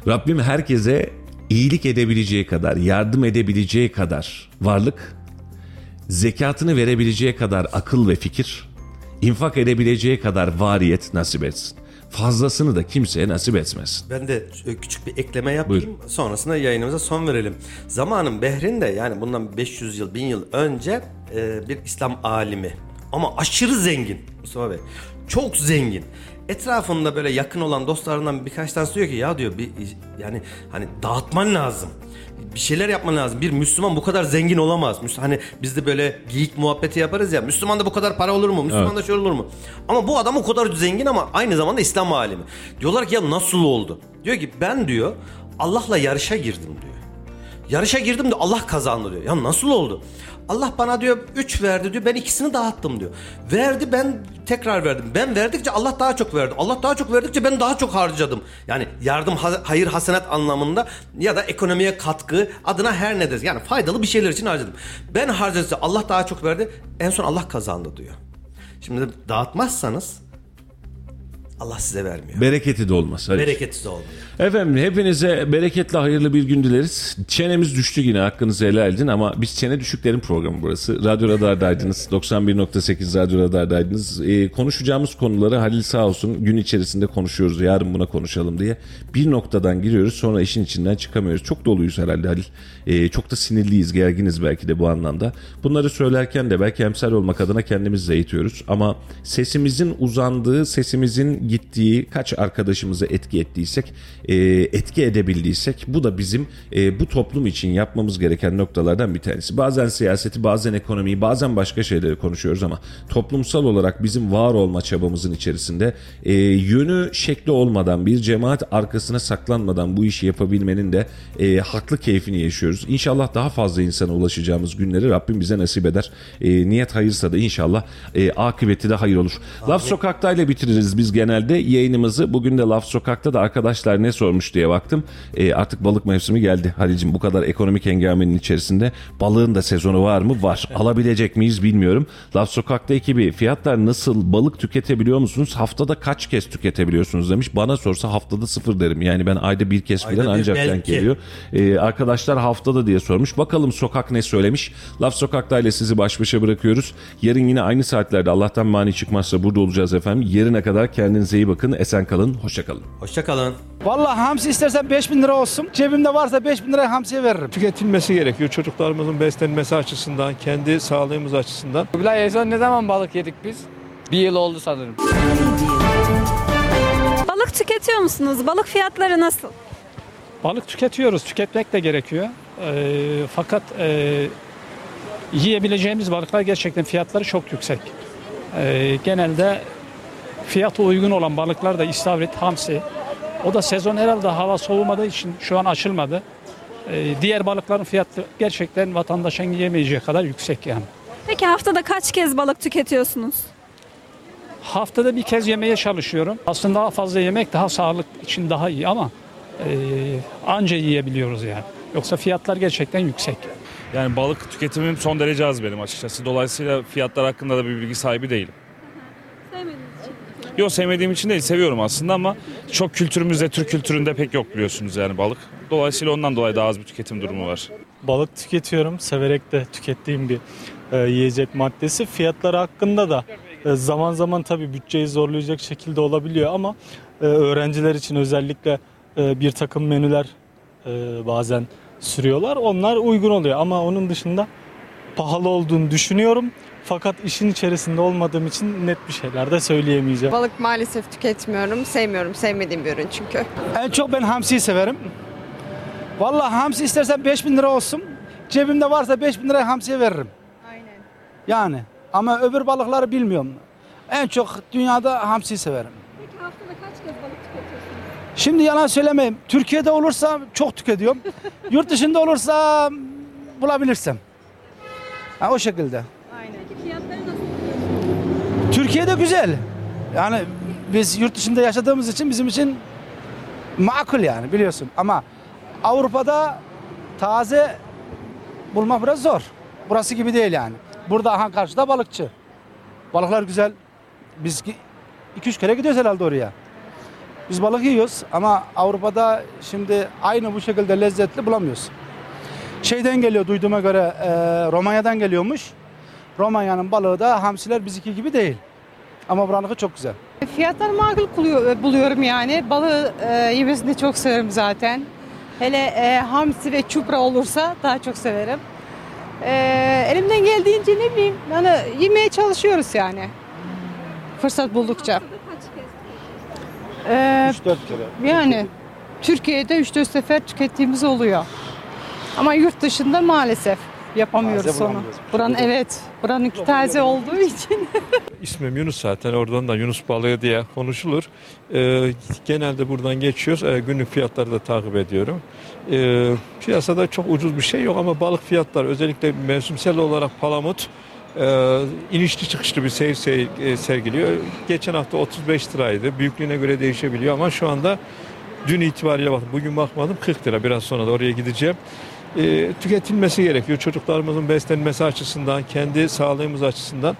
Rabbim herkese iyilik edebileceği kadar, yardım edebileceği kadar varlık, zekatını verebileceği kadar akıl ve fikir, infak edebileceği kadar variyet nasip etsin. Fazlasını da kimseye nasip etmesin. Ben de küçük bir ekleme yapayım. Sonrasında yayınımıza son verelim. Zamanın Behrin'de yani bundan 500 yıl, 1000 yıl önce e, bir İslam alimi ama aşırı zengin Mustafa Bey. Çok zengin. Etrafında böyle yakın olan dostlarından birkaç tanesi diyor ki ya diyor bir yani hani dağıtman lazım. Bir şeyler yapman lazım. Bir Müslüman bu kadar zengin olamaz. Hani biz de böyle geyik muhabbeti yaparız ya. Müslüman da bu kadar para olur mu? Müslüman da şöyle olur mu? Ama bu adam o kadar zengin ama aynı zamanda İslam alimi. Diyorlar ki ya nasıl oldu? Diyor ki ben diyor Allah'la yarışa girdim diyor. Yarışa girdim de Allah kazandı diyor. Ya nasıl oldu? Allah bana diyor 3 verdi diyor. Ben ikisini dağıttım diyor. Verdi ben tekrar verdim. Ben verdikçe Allah daha çok verdi. Allah daha çok verdikçe ben daha çok harcadım. Yani yardım ha- hayır hasenat anlamında ya da ekonomiye katkı adına her ne deriz. Yani faydalı bir şeyler için harcadım. Ben harcadıkça Allah daha çok verdi. En son Allah kazandı diyor. Şimdi dağıtmazsanız Allah size vermiyor. Bereketi de olmaz. Hadi. Bereketsiz olmuyor. Efendim hepinize bereketli hayırlı bir gün dileriz. Çenemiz düştü yine hakkınızı helal edin ama biz çene düşüklerin programı burası. Radyo Radar'daydınız. 91.8 Radyo Radar'daydınız. Ee, konuşacağımız konuları Halil sağ olsun gün içerisinde konuşuyoruz. Yarın buna konuşalım diye. Bir noktadan giriyoruz sonra işin içinden çıkamıyoruz. Çok doluyuz herhalde Halil. Ee, çok da sinirliyiz, gerginiz belki de bu anlamda. Bunları söylerken de belki emsal olmak adına kendimizi eğitiyoruz. Ama sesimizin uzandığı, sesimizin gittiği kaç arkadaşımızı etki ettiysek, e, etki edebildiysek bu da bizim e, bu toplum için yapmamız gereken noktalardan bir tanesi. Bazen siyaseti, bazen ekonomiyi, bazen başka şeyleri konuşuyoruz ama toplumsal olarak bizim var olma çabamızın içerisinde e, yönü şekli olmadan bir cemaat arkasına saklanmadan bu işi yapabilmenin de e, haklı keyfini yaşıyoruz. İnşallah daha fazla insana ulaşacağımız günleri Rabbim bize nasip eder. E, niyet hayırsa da inşallah e, akıbeti de hayır olur. Laf Sokak'ta ile bitiririz biz genelde yayınımızı. Bugün de Laf Sokak'ta da arkadaşlar ne sormuş diye baktım. E, artık balık mevsimi geldi Halil'cim. Bu kadar ekonomik hengamenin içerisinde balığın da sezonu var mı? Var. Alabilecek miyiz bilmiyorum. Laf Sokak'ta ekibi fiyatlar nasıl? Balık tüketebiliyor musunuz? Haftada kaç kez tüketebiliyorsunuz demiş. Bana sorsa haftada sıfır derim. Yani ben ayda bir kez falan ancak denk geliyor. Ee, arkadaşlar haftada diye sormuş. Bakalım sokak ne söylemiş. Laf Sokak'ta ile sizi baş başa bırakıyoruz. Yarın yine aynı saatlerde Allah'tan mani çıkmazsa burada olacağız efendim. Yarına kadar kendinize iyi bakın. Esen kalın. Hoşça kalın. Hoşçakalın. Vallahi hamsi istersen 5000 lira olsun. Cebimde varsa 5000 liraya hamsiye veririm. tüketilmesi gerekiyor. Çocuklarımızın beslenmesi açısından, kendi sağlığımız açısından. Kubilay en son ne zaman balık yedik biz? Bir yıl oldu sanırım. Balık tüketiyor musunuz? Balık fiyatları nasıl? Balık tüketiyoruz, tüketmek de gerekiyor. Ee, fakat e, yiyebileceğimiz balıklar gerçekten fiyatları çok yüksek. Ee, genelde fiyatı uygun olan balıklar da istavrit, hamsi. O da sezon herhalde hava soğumadığı için şu an açılmadı. Ee, diğer balıkların fiyatı gerçekten vatandaşın yiyemeyeceği kadar yüksek yani. Peki haftada kaç kez balık tüketiyorsunuz? Haftada bir kez yemeye çalışıyorum. Aslında daha fazla yemek daha sağlık için daha iyi ama e, anca yiyebiliyoruz yani. Yoksa fiyatlar gerçekten yüksek. Yani balık tüketimim son derece az benim açıkçası. Dolayısıyla fiyatlar hakkında da bir bilgi sahibi değilim. Yok sevmediğim için değil seviyorum aslında ama çok kültürümüzde Türk kültüründe pek yok biliyorsunuz yani balık. Dolayısıyla ondan dolayı daha az bir tüketim durumu var. Balık tüketiyorum. Severek de tükettiğim bir e, yiyecek maddesi. Fiyatları hakkında da e, zaman zaman tabii bütçeyi zorlayacak şekilde olabiliyor ama e, öğrenciler için özellikle e, bir takım menüler bazen sürüyorlar. Onlar uygun oluyor ama onun dışında pahalı olduğunu düşünüyorum. Fakat işin içerisinde olmadığım için net bir şeyler de söyleyemeyeceğim. Balık maalesef tüketmiyorum. Sevmiyorum. Sevmediğim bir ürün çünkü. En çok ben hamsiyi severim. Vallahi hamsi istersen 5000 lira olsun. Cebimde varsa 5000 liraya hamsiye veririm. Aynen. Yani ama öbür balıkları bilmiyorum. En çok dünyada hamsiyi severim. Peki haftada kaç kez balık tüketiyorsunuz? Şimdi yalan söylemeyeyim. Türkiye'de olursa çok tüketiyorum. Yurt dışında olursa bulabilirsem. Ha, o şekilde. Peki fiyatları nasıl? Türkiye'de güzel. Yani biz yurt dışında yaşadığımız için bizim için makul yani biliyorsun. Ama Avrupa'da taze bulmak biraz zor. Burası gibi değil yani. Burada aha karşıda balıkçı. Balıklar güzel. Biz 2-3 kere gidiyoruz herhalde oraya. Biz balık yiyoruz ama Avrupa'da şimdi aynı bu şekilde lezzetli bulamıyoruz. Şeyden geliyor duyduğuma göre e, Romanya'dan geliyormuş. Romanya'nın balığı da hamsiler bizimki gibi değil. Ama buranınki çok güzel. Fiyatları makul kuluyor- buluyorum yani. Balığı e, yemesini çok severim zaten. Hele e, hamsi ve çupra olursa daha çok severim. E, elimden geldiğince ne bileyim hani yemeye çalışıyoruz yani. Fırsat buldukça. Haftada kaç kez? E, 3-4 kere. yani Türkiye'de 3-4 sefer tükettiğimiz oluyor. Ama yurt dışında maalesef yapamıyoruz Taze onu. bulamıyoruz. Buranın evet, buranınki taze olduğu için. İsmim Yunus zaten oradan da Yunus balığı diye konuşulur. Ee, genelde buradan geçiyoruz. Ee, günlük fiyatları da takip ediyorum. Ee, piyasada çok ucuz bir şey yok ama balık fiyatları özellikle mevsimsel olarak palamut e, inişli çıkışlı bir seyir se- e, sergiliyor. Geçen hafta 35 liraydı. Büyüklüğüne göre değişebiliyor ama şu anda dün itibariyle bak bugün bakmadım 40 lira. Biraz sonra da oraya gideceğim. Ee, tüketilmesi gerekiyor. Çocuklarımızın beslenmesi açısından, kendi sağlığımız açısından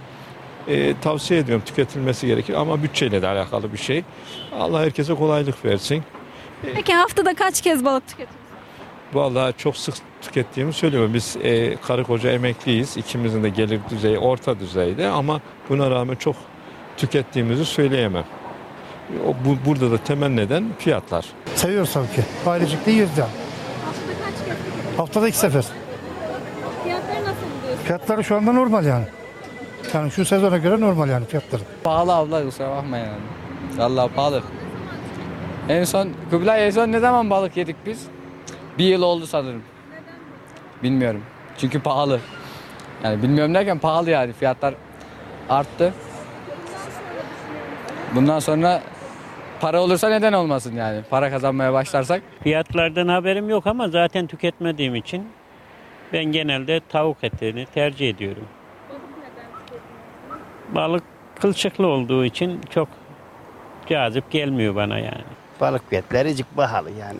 e, tavsiye ediyorum tüketilmesi gerekir ama bütçeyle de alakalı bir şey. Allah herkese kolaylık versin. Peki haftada kaç kez balık tüketiyorsunuz? Vallahi çok sık tükettiğimi söylüyorum. Biz e, karı koca emekliyiz. İkimizin de gelir düzeyi orta düzeyde ama buna rağmen çok tükettiğimizi söyleyemem. O, bu, burada da temel neden fiyatlar. Seviyoruz tabii ki. Ailecikte yiyoruz yani. Haftada kaç kez? Haftada iki sefer. Fiyatları nasıl buluyorsunuz? Fiyatları şu anda normal yani. Yani şu sezona göre normal yani fiyatları. Pahalı abla kusura bakma yani. Vallahi pahalı. En son Kubilay en son ne zaman balık yedik biz? Bir yıl oldu sanırım. Bilmiyorum. Çünkü pahalı. Yani bilmiyorum derken pahalı yani fiyatlar arttı. Bundan sonra para olursa neden olmasın yani. Para kazanmaya başlarsak. Fiyatlardan haberim yok ama zaten tüketmediğim için ben genelde tavuk etini tercih ediyorum. Balık kılçıklı olduğu için çok cazip gelmiyor bana yani. Balık fiyatları cık pahalı yani.